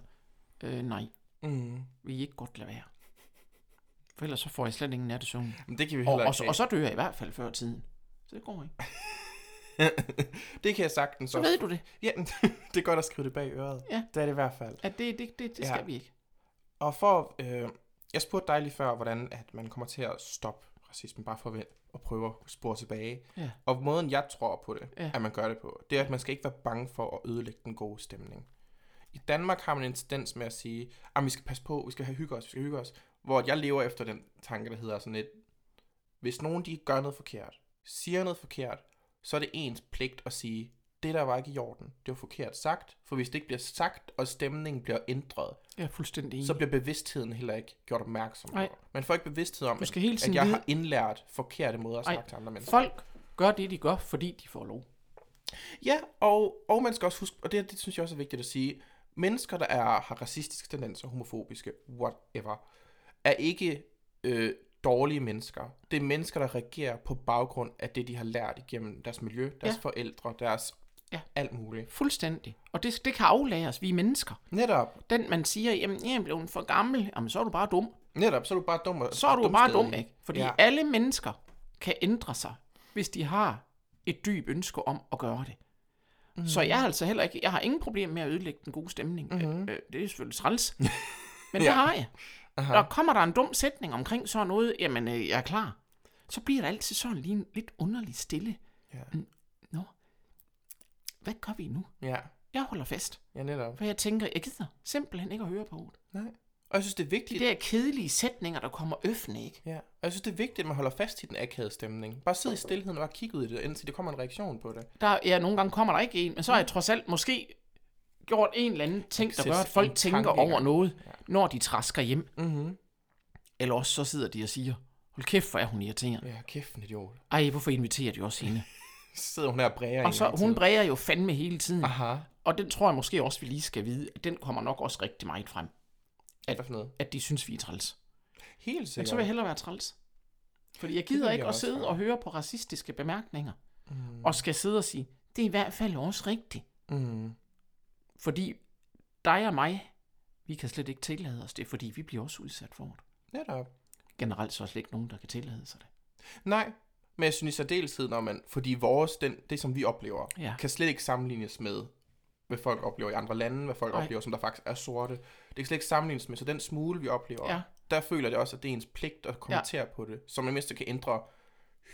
[SPEAKER 4] øh, nej,
[SPEAKER 3] Mhm.
[SPEAKER 4] vi ikke godt lade være. For ellers så får jeg slet ingen nattesøvn.
[SPEAKER 3] Men det kan vi
[SPEAKER 4] Og,
[SPEAKER 3] heller
[SPEAKER 4] og,
[SPEAKER 3] ikke
[SPEAKER 4] så, og så dør jeg i hvert fald før tiden. Så det går ikke.
[SPEAKER 3] det kan jeg sagtens
[SPEAKER 4] Så
[SPEAKER 3] også.
[SPEAKER 4] ved du det,
[SPEAKER 3] Ja, det er godt at skrive det bag øret.
[SPEAKER 4] Ja.
[SPEAKER 3] Det er det i hvert fald.
[SPEAKER 4] at det, det, det, det
[SPEAKER 3] Ja.
[SPEAKER 4] skal vi ikke.
[SPEAKER 3] Og for, øh, jeg spurgte dig lige før, hvordan at man kommer til at stoppe racismen, bare for at, prøve at spore tilbage.
[SPEAKER 4] Ja.
[SPEAKER 3] Og måden, jeg tror på det,
[SPEAKER 4] Ja.
[SPEAKER 3] ja. at man gør det på, det er, at man skal ikke være bange for at ødelægge den gode stemning. I Danmark har man en tendens med at sige, at vi skal passe på, vi skal have hygge os, vi skal hygge os. Hvor jeg lever efter den tanke, der hedder sådan lidt, hvis nogen de gør noget forkert, siger noget forkert, så er det ens pligt at sige, det der var ikke i orden, det var forkert sagt, for hvis det ikke bliver sagt, og stemningen bliver ændret,
[SPEAKER 4] er fuldstændig
[SPEAKER 3] så bliver bevidstheden heller ikke gjort opmærksom på. Man får ikke bevidsthed om,
[SPEAKER 4] Du skal
[SPEAKER 3] at,
[SPEAKER 4] hele
[SPEAKER 3] at
[SPEAKER 4] tiden
[SPEAKER 3] jeg
[SPEAKER 4] vide-
[SPEAKER 3] har indlært forkerte måder at
[SPEAKER 4] Ej,
[SPEAKER 3] snakke til andre mennesker.
[SPEAKER 4] Folk gør det, de gør, fordi de får lov.
[SPEAKER 3] Ja, og, og man skal også huske, og det, det synes jeg også er vigtigt at sige, mennesker, der er, har racistiske tendenser, homofobiske, whatever, er ikke øh, dårlige mennesker. Det er mennesker, der reagerer på baggrund af det, de har lært igennem deres miljø, deres
[SPEAKER 4] Ja.
[SPEAKER 3] forældre, deres
[SPEAKER 4] Ja.
[SPEAKER 3] alt muligt.
[SPEAKER 4] Fuldstændig. Og det, det kan aflæres, vi er mennesker.
[SPEAKER 3] Netop,
[SPEAKER 4] Den, man siger, jamen, jeg er blevet for gammel, jamen, så er du bare dum.
[SPEAKER 3] netop, så er du bare dum og
[SPEAKER 4] Så er du bare dum, ikke? Fordi
[SPEAKER 3] Ja.
[SPEAKER 4] alle mennesker kan ændre sig, hvis de har et dyb ønske om at gøre det. Mm. Så jeg har altså heller ikke, jeg har ingen problem med at ødelægge den gode stemning. Mm-hmm. Øh, det er selvfølgelig træls. Men det
[SPEAKER 3] Ja.
[SPEAKER 4] har jeg.
[SPEAKER 3] Aha.
[SPEAKER 4] Når kommer der en dum sætning omkring sådan noget, jamen øh, jeg er klar. Så bliver der altid sådan lige en lidt underligt stille.
[SPEAKER 3] Ja.
[SPEAKER 4] Mm, hvad gør vi nu?
[SPEAKER 3] Ja,
[SPEAKER 4] Jeg holder fast,
[SPEAKER 3] ja netop.
[SPEAKER 4] for jeg tænker, jeg gider simpelthen ikke at høre på det.
[SPEAKER 3] Nej. Og jeg synes, det er
[SPEAKER 4] De
[SPEAKER 3] vigtigt,
[SPEAKER 4] der kedelige sætninger, der kommer øffende, ikke?
[SPEAKER 3] Ja, og jeg synes, det er vigtigt, at man holder fast i den akavede stemning. Bare sid i stillheden og bare kig ud i det, indtil der kommer en reaktion på det.
[SPEAKER 4] Der, ja, nogle gange kommer der ikke en, men så har jeg trods alt måske gjort en eller anden ting, der gør, at folk tænker over noget, når de træsker hjem.
[SPEAKER 3] Mhm.
[SPEAKER 4] Eller også så sidder de og siger, hold kæft, hvor er hun irriterende.
[SPEAKER 3] Ja, kæft en idiot.
[SPEAKER 4] Ej, hvorfor inviterer de også hende?
[SPEAKER 3] Sidder hun her og bræger
[SPEAKER 4] Og så, hun bræger jo fandme hele tiden.
[SPEAKER 3] Aha.
[SPEAKER 4] Og den tror jeg måske også, vi lige skal vide, at den kommer nok også rigtig meget frem.
[SPEAKER 3] Hvad for noget?
[SPEAKER 4] At de synes, vi er træls.
[SPEAKER 3] Helt
[SPEAKER 4] Men
[SPEAKER 3] sikkert.
[SPEAKER 4] så vil jeg hellere være træls. Fordi jeg gider
[SPEAKER 3] jeg
[SPEAKER 4] ikke at
[SPEAKER 3] også
[SPEAKER 4] sidde
[SPEAKER 3] være.
[SPEAKER 4] og høre på racistiske bemærkninger.
[SPEAKER 3] Mm.
[SPEAKER 4] Og skal sidde og sige, det er i hvert fald også rigtigt.
[SPEAKER 3] Mm.
[SPEAKER 4] Fordi dig og mig, Vi kan slet ikke tillade os det, fordi vi bliver også udsat for det.
[SPEAKER 3] Netop.
[SPEAKER 4] Generelt så er slet ikke nogen, der kan tillade sig det.
[SPEAKER 3] Nej, men jeg synes i særdeleshed, når man, fordi vores, den, det som vi oplever,
[SPEAKER 4] Ja.
[SPEAKER 3] kan slet ikke sammenlignes med, hvad folk oplever i andre lande, hvad folk
[SPEAKER 4] Nej.
[SPEAKER 3] oplever, som der faktisk er sorte. Det kan slet ikke sammenlignes med, så den smule, vi oplever,
[SPEAKER 4] Ja.
[SPEAKER 3] der føler jeg også, at det er ens pligt at kommentere på det, som man mindst kan ændre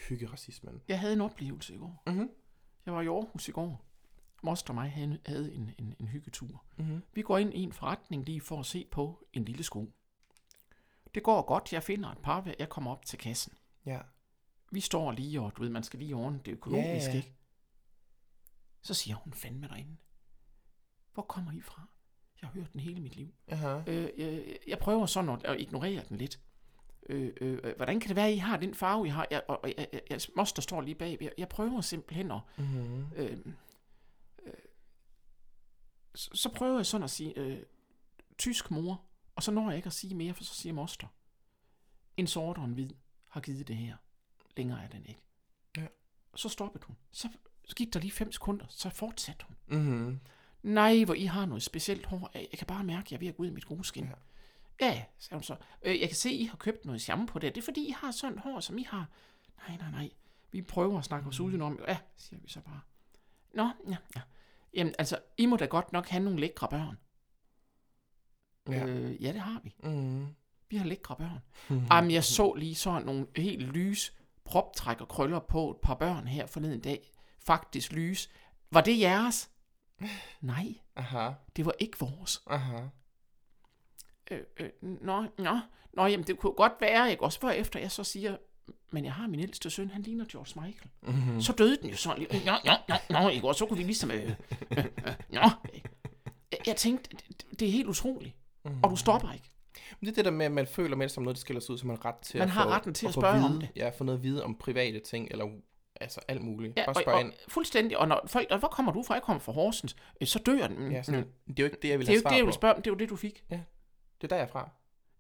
[SPEAKER 3] hyggeracismen.
[SPEAKER 4] Jeg havde en oplevelse i går.
[SPEAKER 3] Mhm.
[SPEAKER 4] Jeg var i Aarhus i går. Moster og mig havde, havde en, en, en hyggetur.
[SPEAKER 3] Mhm.
[SPEAKER 4] Vi går ind i en forretning lige for at se på en lille sko. Det går godt. Jeg finder et par. Jeg kommer op til kassen.
[SPEAKER 3] Ja.
[SPEAKER 4] Vi står lige, og du ved, man skal lige ordne det økonomisk,
[SPEAKER 3] ja.
[SPEAKER 4] ikke? Så siger hun fandme derinde. Hvor kommer I fra? Jeg har hørt den hele mit liv.
[SPEAKER 3] Aha.
[SPEAKER 4] Øh, jeg, jeg prøver sådan at, at ignorere den lidt. Øh, øh, øh, hvordan kan det være, at I har den farve, I har? Jeg, og, og jeg, jeg, jeg, moster står lige bag. Jeg, jeg prøver simpelthen at...
[SPEAKER 3] Mm-hmm.
[SPEAKER 4] Øh, øh, så, så prøver jeg sådan at sige, øh, tysk mor, og så når jeg ikke at sige mere, for så siger moster, en sort og en hvid har givet det her. Længere er den ikke.
[SPEAKER 3] Ja.
[SPEAKER 4] Og så stoppede hun. Så gik der lige fem sekunder, så fortsatte hun.
[SPEAKER 3] Mm-hmm.
[SPEAKER 4] Nej, hvor I har noget specielt hår. Jeg kan bare mærke, at jeg er ved at gå ud af mit gode skin.
[SPEAKER 3] Ja.
[SPEAKER 4] Ja, sagde hun så. Øh, jeg kan se, at I har købt noget shampoo der. Det er fordi, I har sådan hår, som I har. Nej, nej, nej. Vi prøver at snakke os udenom. Ja, siger vi så bare. Nå, ja, ja. Jamen, altså, I må da godt nok have nogle lækre børn.
[SPEAKER 3] Ja.
[SPEAKER 4] Øh, ja, det har vi.
[SPEAKER 3] Mm-hmm.
[SPEAKER 4] Vi har lækre børn. Mm. Jamen, jeg så lige sådan nogle helt lys proptræk og krøller på et par børn her forleden dag. Faktisk lys. Var det jeres? Nej,
[SPEAKER 3] Aha.
[SPEAKER 4] det var ikke vores.
[SPEAKER 3] Aha.
[SPEAKER 4] Øh, øh, nå, nå, nå, jamen det kunne godt være, ikke? Også efter jeg så siger, men jeg har min ældste søn, han ligner George Michael.
[SPEAKER 3] Mm-hmm.
[SPEAKER 4] Så døde den jo sådan lidt. Nå, nå, nå, nå, ikke? Og så kunne vi ligesom, øh, øh, øh, nå? Jeg, tænkte, det, er helt utroligt.
[SPEAKER 3] Mm.
[SPEAKER 4] Og du stopper ikke.
[SPEAKER 3] Men det er det der med, at man føler med som noget, der skiller sig ud, så man har ret til
[SPEAKER 4] Man
[SPEAKER 3] at
[SPEAKER 4] har
[SPEAKER 3] få,
[SPEAKER 4] retten til at
[SPEAKER 3] få
[SPEAKER 4] spørge
[SPEAKER 3] vide,
[SPEAKER 4] om det.
[SPEAKER 3] Ja, få noget at vide om private ting, eller altså alt muligt.
[SPEAKER 4] Ja,
[SPEAKER 3] Bare
[SPEAKER 4] og,
[SPEAKER 3] spørge
[SPEAKER 4] og,
[SPEAKER 3] ind.
[SPEAKER 4] fuldstændig. Og når folk, og hvor kommer du fra? Jeg kommer fra Horsens. Øh, Så dør den.
[SPEAKER 3] Ja, sådan, det er jo ikke det, jeg vil
[SPEAKER 4] det er
[SPEAKER 3] have
[SPEAKER 4] jo
[SPEAKER 3] svar
[SPEAKER 4] det, jeg
[SPEAKER 3] på.
[SPEAKER 4] vil spørge om. Det er jo det, du fik.
[SPEAKER 3] Det er der, jeg er fra.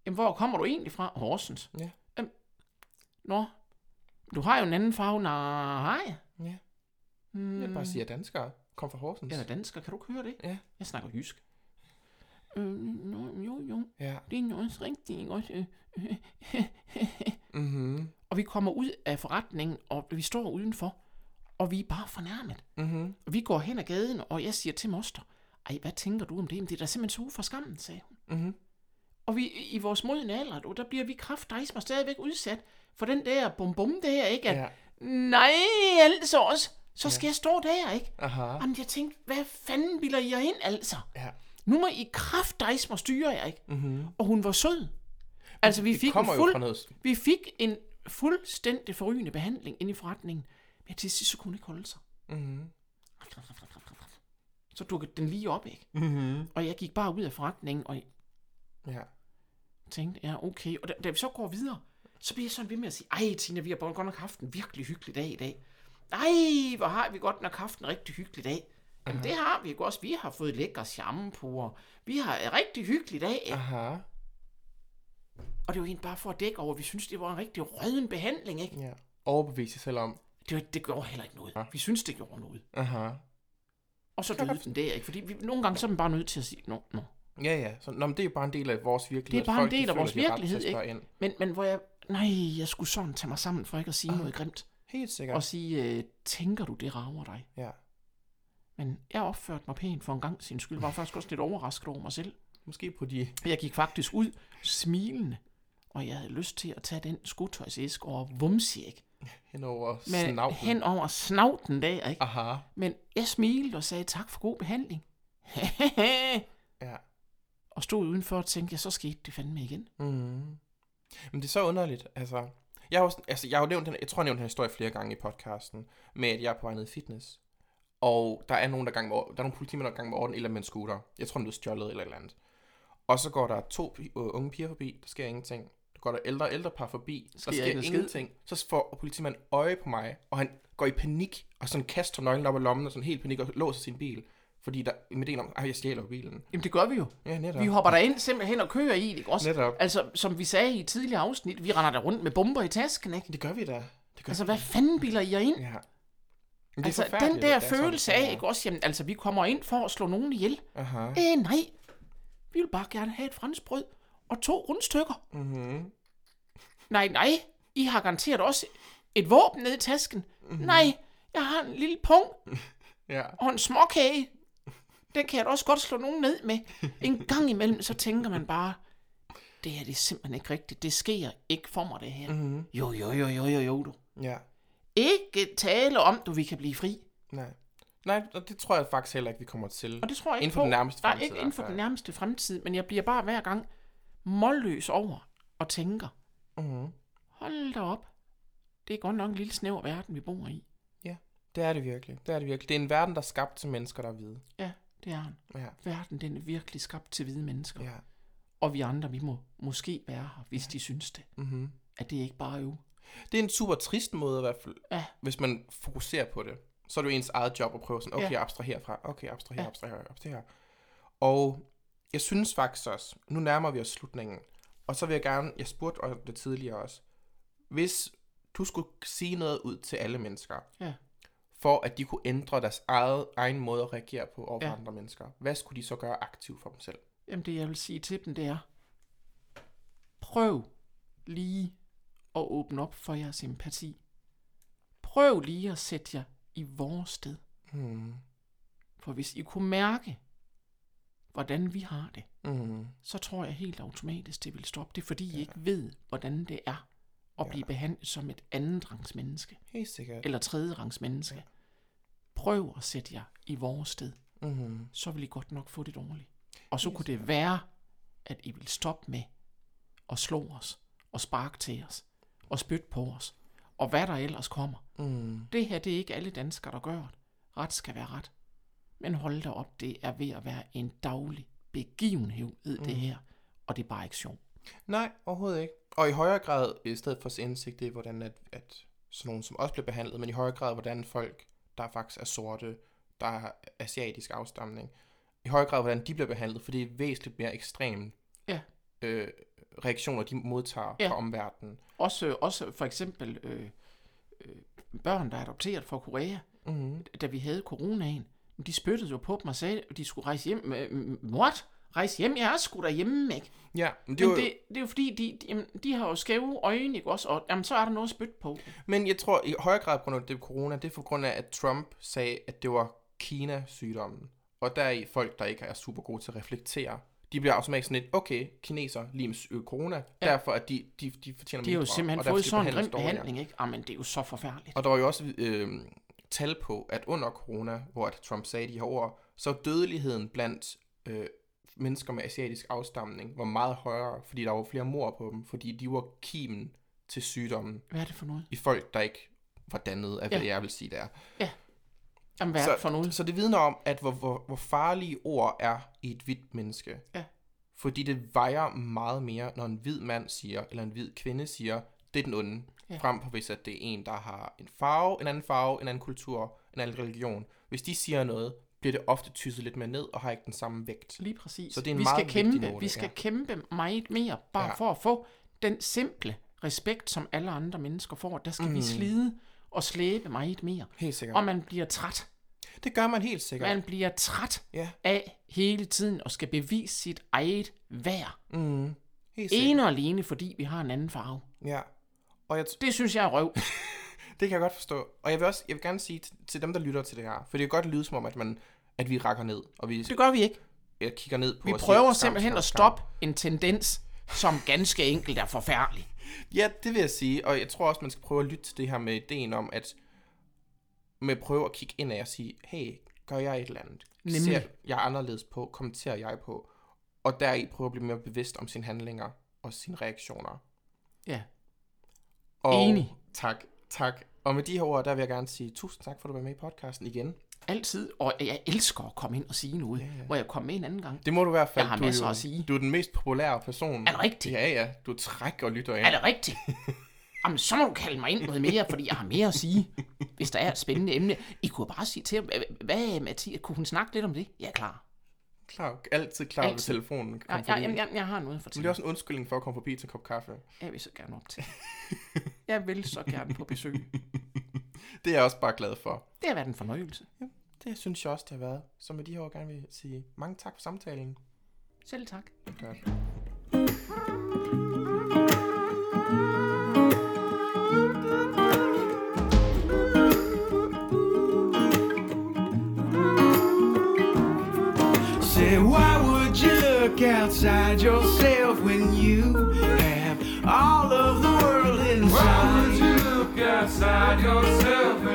[SPEAKER 4] Jamen, hvor kommer du egentlig fra? Horsens.
[SPEAKER 3] Ja.
[SPEAKER 4] Øhm, nå, du har jo en anden farve. Nej.
[SPEAKER 3] Ja.
[SPEAKER 4] Hmm.
[SPEAKER 3] Jeg vil bare sige, at jeg er dansker. Kom fra Horsens.
[SPEAKER 4] Jeg er dansker, kan du ikke høre det?
[SPEAKER 3] Ja.
[SPEAKER 4] Jeg snakker jysk. Øh, jo, jo, jo,
[SPEAKER 3] Ja.
[SPEAKER 4] det er også rigtigt, ikke også?
[SPEAKER 3] Mhm.
[SPEAKER 4] og vi kommer ud af forretningen, og vi står udenfor, og vi er bare fornærmet.
[SPEAKER 3] Mhm.
[SPEAKER 4] Og vi går hen ad gaden, og jeg siger til moster, ej, hvad tænker du om det? Men det er da simpelthen så for skammen, sagde hun.
[SPEAKER 3] Mhm.
[SPEAKER 4] Og vi, i vores modne alder, der bliver vi kraftdejsmer stadigvæk udsat for den der bum-bum der, ikke? At,
[SPEAKER 3] Ja.
[SPEAKER 4] Nej, altså også. Så skal jeg stå der, ikke?
[SPEAKER 3] Aha.
[SPEAKER 4] Jamen, jeg tænkte, hvad fanden bilder I jer ind, altså?
[SPEAKER 3] Ja.
[SPEAKER 4] Nu må I kraftdejsmer styre jer, ikke?
[SPEAKER 3] Mhm.
[SPEAKER 4] Og hun var sød. Altså, vi fik, en fuld, vi fik en fuldstændig forrygende behandling inde i forretningen. Men til sidst, så kunne hun ikke holde sig.
[SPEAKER 3] Mhm.
[SPEAKER 4] Så dukkede den lige op, ikke?
[SPEAKER 3] Mhm.
[SPEAKER 4] Og jeg gik bare ud af forretningen, og
[SPEAKER 3] Ja.
[SPEAKER 4] tænkte, ja, okay. Og da, da vi så går videre, så bliver jeg sådan ved med at sige, ej Tina, vi har godt nok haft en virkelig hyggelig dag i dag. Ej, hvor har vi godt nok haft en rigtig hyggelig dag. Jamen, det har vi ikke også. Vi har fået lækker shampoo, vi har en rigtig hyggelig dag. Ja.
[SPEAKER 3] Aha.
[SPEAKER 4] Og det var egentlig bare for at dække over, at vi synes, det var en rigtig røden behandling, ikke?
[SPEAKER 3] Ja. Overbevise sig selv om.
[SPEAKER 4] Det, var, det gjorde heller ikke noget. Vi synes, det gjorde noget.
[SPEAKER 3] Aha.
[SPEAKER 4] Og så døde den der, ikke? Fordi vi, nogle gange så er man bare nødt til at sige, nå, nå.
[SPEAKER 3] Ja, ja. Så, nå, men det er jo bare en del af vores virkelighed.
[SPEAKER 4] Det er bare
[SPEAKER 3] Folk,
[SPEAKER 4] en
[SPEAKER 3] de
[SPEAKER 4] del af vores virkelighed,
[SPEAKER 3] spørge Ind.
[SPEAKER 4] Men, men hvor jeg, nej, jeg skulle sådan tage mig sammen for ikke at sige noget grimt.
[SPEAKER 3] Helt sikkert.
[SPEAKER 4] Og sige, øh, tænker du, det rager dig?
[SPEAKER 3] Ja.
[SPEAKER 4] Men jeg opførte mig pænt for en gang sin skyld. Var faktisk også lidt overrasket over mig selv.
[SPEAKER 3] Måske på de...
[SPEAKER 4] Jeg gik faktisk ud smilende, og jeg havde lyst til at tage den skotøjsæsk over vumsjæk.
[SPEAKER 3] Henover
[SPEAKER 4] Med
[SPEAKER 3] snavlen.
[SPEAKER 4] hen over snavten der, ikke?
[SPEAKER 3] Aha.
[SPEAKER 4] Men jeg smilte og sagde tak for god behandling.
[SPEAKER 3] Ja.
[SPEAKER 4] og stod udenfor og tænkte, ja, så skete det fandme igen.
[SPEAKER 3] Mm. Men det er så underligt, altså... Jeg har, også, altså, jeg har jo nævnt den, jeg tror, jeg har nævnt den her historie flere gange i podcasten, med at jeg er på vej ned i fitness. Og der er nogen, der, gang med, der er nogle politimænd, der er gang med orden eller med en scooter. Jeg tror, den er stjålet eller et eller andet. Og så går der to unge piger forbi, der sker ingenting. Der går der ældre ældre par forbi, der
[SPEAKER 4] Sker
[SPEAKER 3] sker
[SPEAKER 4] ikke en skid.
[SPEAKER 3] ingenting. Så får politimanden øje på mig, og han går i panik, og sådan kaster nøglen op af lommen, og sådan helt panik, og låser sin bil. Fordi der, med det om, at jeg stjæler bilen.
[SPEAKER 4] Jamen det gør vi jo.
[SPEAKER 3] Ja, netop.
[SPEAKER 4] Vi hopper derind simpelthen og kører i, ikke også?
[SPEAKER 3] Netop.
[SPEAKER 4] Altså, som vi sagde i et tidligere afsnit, vi render der rundt med bomber i tasken, ikke?
[SPEAKER 3] Det gør vi da. Det gør
[SPEAKER 4] Altså, hvad fanden bilder I jer ind?
[SPEAKER 3] Ja. Men det er
[SPEAKER 4] Altså, den der
[SPEAKER 3] at det er
[SPEAKER 4] følelse af, ikke også? Jamen, altså, vi kommer ind for at slå nogen ihjel.
[SPEAKER 3] Aha.
[SPEAKER 4] Øh, nej. Vi vil bare gerne have et franskbrød og to rundstykker.
[SPEAKER 3] Mm-hmm.
[SPEAKER 4] Nej, nej, I har garanteret også et våben nede i tasken. Mm-hmm. Nej, jeg har en lille pung
[SPEAKER 3] Ja.
[SPEAKER 4] og en småkage. Den kan jeg da også godt slå nogen ned med. En gang imellem, så tænker man bare, det her det er simpelthen ikke rigtigt. Det sker ikke for mig, det her.
[SPEAKER 3] Mm-hmm.
[SPEAKER 4] Jo, jo, jo, jo, jo, jo, du.
[SPEAKER 3] Ja.
[SPEAKER 4] Ikke tale om, du vi kan blive fri.
[SPEAKER 3] Nej. Nej, og det tror jeg faktisk heller ikke, vi kommer til.
[SPEAKER 4] Og det tror jeg ikke
[SPEAKER 3] Inden for
[SPEAKER 4] på.
[SPEAKER 3] den nærmeste
[SPEAKER 4] Nej,
[SPEAKER 3] fremtid
[SPEAKER 4] ikke
[SPEAKER 3] i
[SPEAKER 4] inden for den nærmeste fremtid, men jeg bliver bare hver gang målløs over og tænker,
[SPEAKER 3] Mm-hmm.
[SPEAKER 4] hold da op. Det er godt nok en lille snæver verden, vi bor i.
[SPEAKER 3] Det er det virkelig. Det er det virkelig. Det er en verden, der er skabt til mennesker, der er hvide.
[SPEAKER 4] Ja, det er han.
[SPEAKER 3] Ja.
[SPEAKER 4] Verden, den er virkelig skabt til hvide mennesker.
[SPEAKER 3] Ja.
[SPEAKER 4] Og vi andre, vi må måske være her, hvis de synes det.
[SPEAKER 3] Mm-hmm.
[SPEAKER 4] At det ikke bare er øv.
[SPEAKER 3] Det er en super trist måde i hvert fald,
[SPEAKER 4] Ja.
[SPEAKER 3] hvis man fokuserer på det. Så er det jo ens eget job at prøve sådan, okay,
[SPEAKER 4] Ja.
[SPEAKER 3] abstraher fra, okay, abstraher,
[SPEAKER 4] Ja.
[SPEAKER 3] abstraher, abstraher. Og jeg synes faktisk også, nu nærmer vi os slutningen, og så vil jeg gerne, jeg spurgte også det tidligere også, hvis du skulle sige noget ud til alle mennesker,
[SPEAKER 4] Ja.
[SPEAKER 3] for at de kunne ændre deres eget, egen måde at reagere på over
[SPEAKER 4] Ja.
[SPEAKER 3] andre mennesker, hvad skulle de så gøre aktivt for dem selv?
[SPEAKER 4] Jamen det jeg vil sige til dem, det er, prøv lige at åbne op for jeres empati. Prøv lige at sætte jer i vores sted.
[SPEAKER 3] Hmm.
[SPEAKER 4] For hvis I kunne mærke, hvordan vi har det,
[SPEAKER 3] Mm.
[SPEAKER 4] så tror jeg helt automatisk, det vil stoppe. Det fordi, I ikke ved, hvordan det er at
[SPEAKER 3] Ja.
[SPEAKER 4] blive behandlet som et andetrangs menneske.
[SPEAKER 3] Helt sikkert.
[SPEAKER 4] Eller tredjerangs menneske. Prøv at sætte jer i vores sted.
[SPEAKER 3] Mm.
[SPEAKER 4] så vil I godt nok få det dårligt. Og så kunne det være, at I vil stoppe med at slå os, og sparke til os, og spytte på os, og hvad der ellers kommer.
[SPEAKER 3] Mm.
[SPEAKER 4] Det her, det er ikke alle danskere, der gør det. Ret skal være ret. Men hold da op, det er ved at være en daglig begivenhed, mm. det her. Og det er bare ikke sjovt.
[SPEAKER 3] Nej, overhovedet ikke. Og i højere grad, i stedet for indsigt, det er, hvordan at, at sådan nogen som også bliver behandlet, men i højere grad, hvordan folk, der faktisk er sorte, der har asiatisk afstamning, i højere grad, hvordan de bliver behandlet, for det er væsentligt mere ekstrem
[SPEAKER 4] Ja.
[SPEAKER 3] øh, reaktioner, de modtager
[SPEAKER 4] Ja.
[SPEAKER 3] fra omverdenen.
[SPEAKER 4] Også, også for eksempel øh, øh, børn, der er adopteret fra Korea,
[SPEAKER 3] Mm.
[SPEAKER 4] da vi havde coronaen, de spyttede jo på dem og sagde, at de skulle rejse hjem. Øh, What? Rejse hjem? Jeg er sgu derhjemme, ikke?
[SPEAKER 3] Ja, men det,
[SPEAKER 4] men det, det er jo fordi, de, de, jamen, de har jo skæve øjne, ikke også? Og jamen, så er der noget spyt på.
[SPEAKER 3] men jeg tror i højere grad på grund af det corona, det er for grund af, at Trump sagde, at det var Kina-sygdommen. Og der er i folk, der ikke er super gode til at reflektere. De bliver automatisk sådan lidt, okay, kineser lige med øh, corona, ja. derfor at de, de, de fortjener
[SPEAKER 4] De har jo
[SPEAKER 3] mindre,
[SPEAKER 4] simpelthen fået sådan en grim behandling, ikke? Jamen, det er jo så forfærdeligt.
[SPEAKER 3] Og der var jo også øh, tal på, at under corona, hvor at Trump sagde de her ord, så dødeligheden blandt øh, mennesker med asiatisk afstamning var meget højere, fordi der var flere mor på dem, fordi de var kimen til sygdommen
[SPEAKER 4] Hvad er det for noget?
[SPEAKER 3] i folk, der ikke var dannet af, hvad
[SPEAKER 4] Ja.
[SPEAKER 3] jeg vil sige, det er.
[SPEAKER 4] Jamen, hvad det for noget?
[SPEAKER 3] Så det vidner om, at hvor, hvor, hvor farlige ord er i et hvidt menneske.
[SPEAKER 4] Ja.
[SPEAKER 3] Fordi det vejer meget mere, når en hvid mand siger, eller en hvid kvinde siger, det er den onde.
[SPEAKER 4] Ja.
[SPEAKER 3] Frem på, hvis at det er en, der har en farve, en anden farve, en anden kultur, en anden religion. Hvis de siger noget, bliver det ofte tysset lidt mere ned, og har ikke den samme vægt.
[SPEAKER 4] Lige præcis.
[SPEAKER 3] Så det er en
[SPEAKER 4] vi
[SPEAKER 3] meget
[SPEAKER 4] skal kæmpe,
[SPEAKER 3] note,
[SPEAKER 4] vi skal
[SPEAKER 3] ja.
[SPEAKER 4] kæmpe meget mere, bare
[SPEAKER 3] Ja.
[SPEAKER 4] for at få den simple respekt, som alle andre mennesker får. Der skal mm. vi slide og slæbe meget mere.
[SPEAKER 3] Helt sikkert.
[SPEAKER 4] Og man bliver træt.
[SPEAKER 3] Det gør man helt sikkert.
[SPEAKER 4] Man bliver træt
[SPEAKER 3] Ja.
[SPEAKER 4] af hele tiden at skal bevise sit eget værd.
[SPEAKER 3] Mm. Helt sikkert.
[SPEAKER 4] Ene og alene, fordi vi har en anden farve.
[SPEAKER 3] Ja. Og jeg, t-
[SPEAKER 4] Det synes jeg er røv.
[SPEAKER 3] Det kan jeg godt forstå. Og jeg vil også jeg vil gerne sige t- til dem, der lytter til det her, for det kan godt lyde som om, at, man, at vi rækker ned, og vi
[SPEAKER 4] Det gør vi ikke.
[SPEAKER 3] jeg kigger ned på
[SPEAKER 4] Vi
[SPEAKER 3] og
[SPEAKER 4] prøver simpelthen
[SPEAKER 3] skam,
[SPEAKER 4] at
[SPEAKER 3] skam.
[SPEAKER 4] stoppe en tendens, som ganske enkelt er forfærdelig.
[SPEAKER 3] Ja, det vil jeg sige, og jeg tror også, man skal prøve at lytte til det her med ideen om, at med prøve at kigge ind af og sige, hey, gør jeg et eller andet?
[SPEAKER 4] Nemlig.
[SPEAKER 3] Ser jeg anderledes på? Kommenterer jeg på? Og deri prøve at blive mere bevidst om sine handlinger og sine reaktioner.
[SPEAKER 4] Ja.
[SPEAKER 3] Og
[SPEAKER 4] Enig.
[SPEAKER 3] Tak, tak. Og med de her ord, der vil jeg gerne sige tusind tak, for at du var med i podcasten igen.
[SPEAKER 4] Altid. Og jeg elsker at komme ind og sige noget, ja, ja. hvor jeg kom med en anden gang.
[SPEAKER 3] Det må du i hvert fald.
[SPEAKER 4] Jeg har
[SPEAKER 3] du er
[SPEAKER 4] masser
[SPEAKER 3] jo-
[SPEAKER 4] at sige.
[SPEAKER 3] Du er den mest populære person.
[SPEAKER 4] Er det rigtigt?
[SPEAKER 3] Ja, ja. Du trækker og lytter ind.
[SPEAKER 4] Er det rigtigt? Jamen, så må du kalde mig ind noget mere, fordi jeg har mere at sige, hvis der er et spændende emne. I kunne bare sige til ham, "Hva- hvad Mathias, kunne hun snakke lidt om det? Ja, klar.
[SPEAKER 3] Klar, altid klar ved
[SPEAKER 4] Altid.
[SPEAKER 3] telefonen.
[SPEAKER 4] Ja, ja,
[SPEAKER 3] forbi.
[SPEAKER 4] jeg, jeg, har noget for
[SPEAKER 3] Men det er også en undskyldning for at komme forbi til en kop kaffe.
[SPEAKER 4] Jeg vil så gerne op til. Jeg vil så gerne på besøg.
[SPEAKER 3] Det er jeg også bare glad for.
[SPEAKER 4] Det har været en fornøjelse.
[SPEAKER 3] Det synes jeg også, det har været. Så med de her ord gerne vil jeg sige mange tak for samtalen.
[SPEAKER 4] Selv tak.
[SPEAKER 3] Godt.
[SPEAKER 1] Say, why would you look outside yourself when you
[SPEAKER 5] Find yourself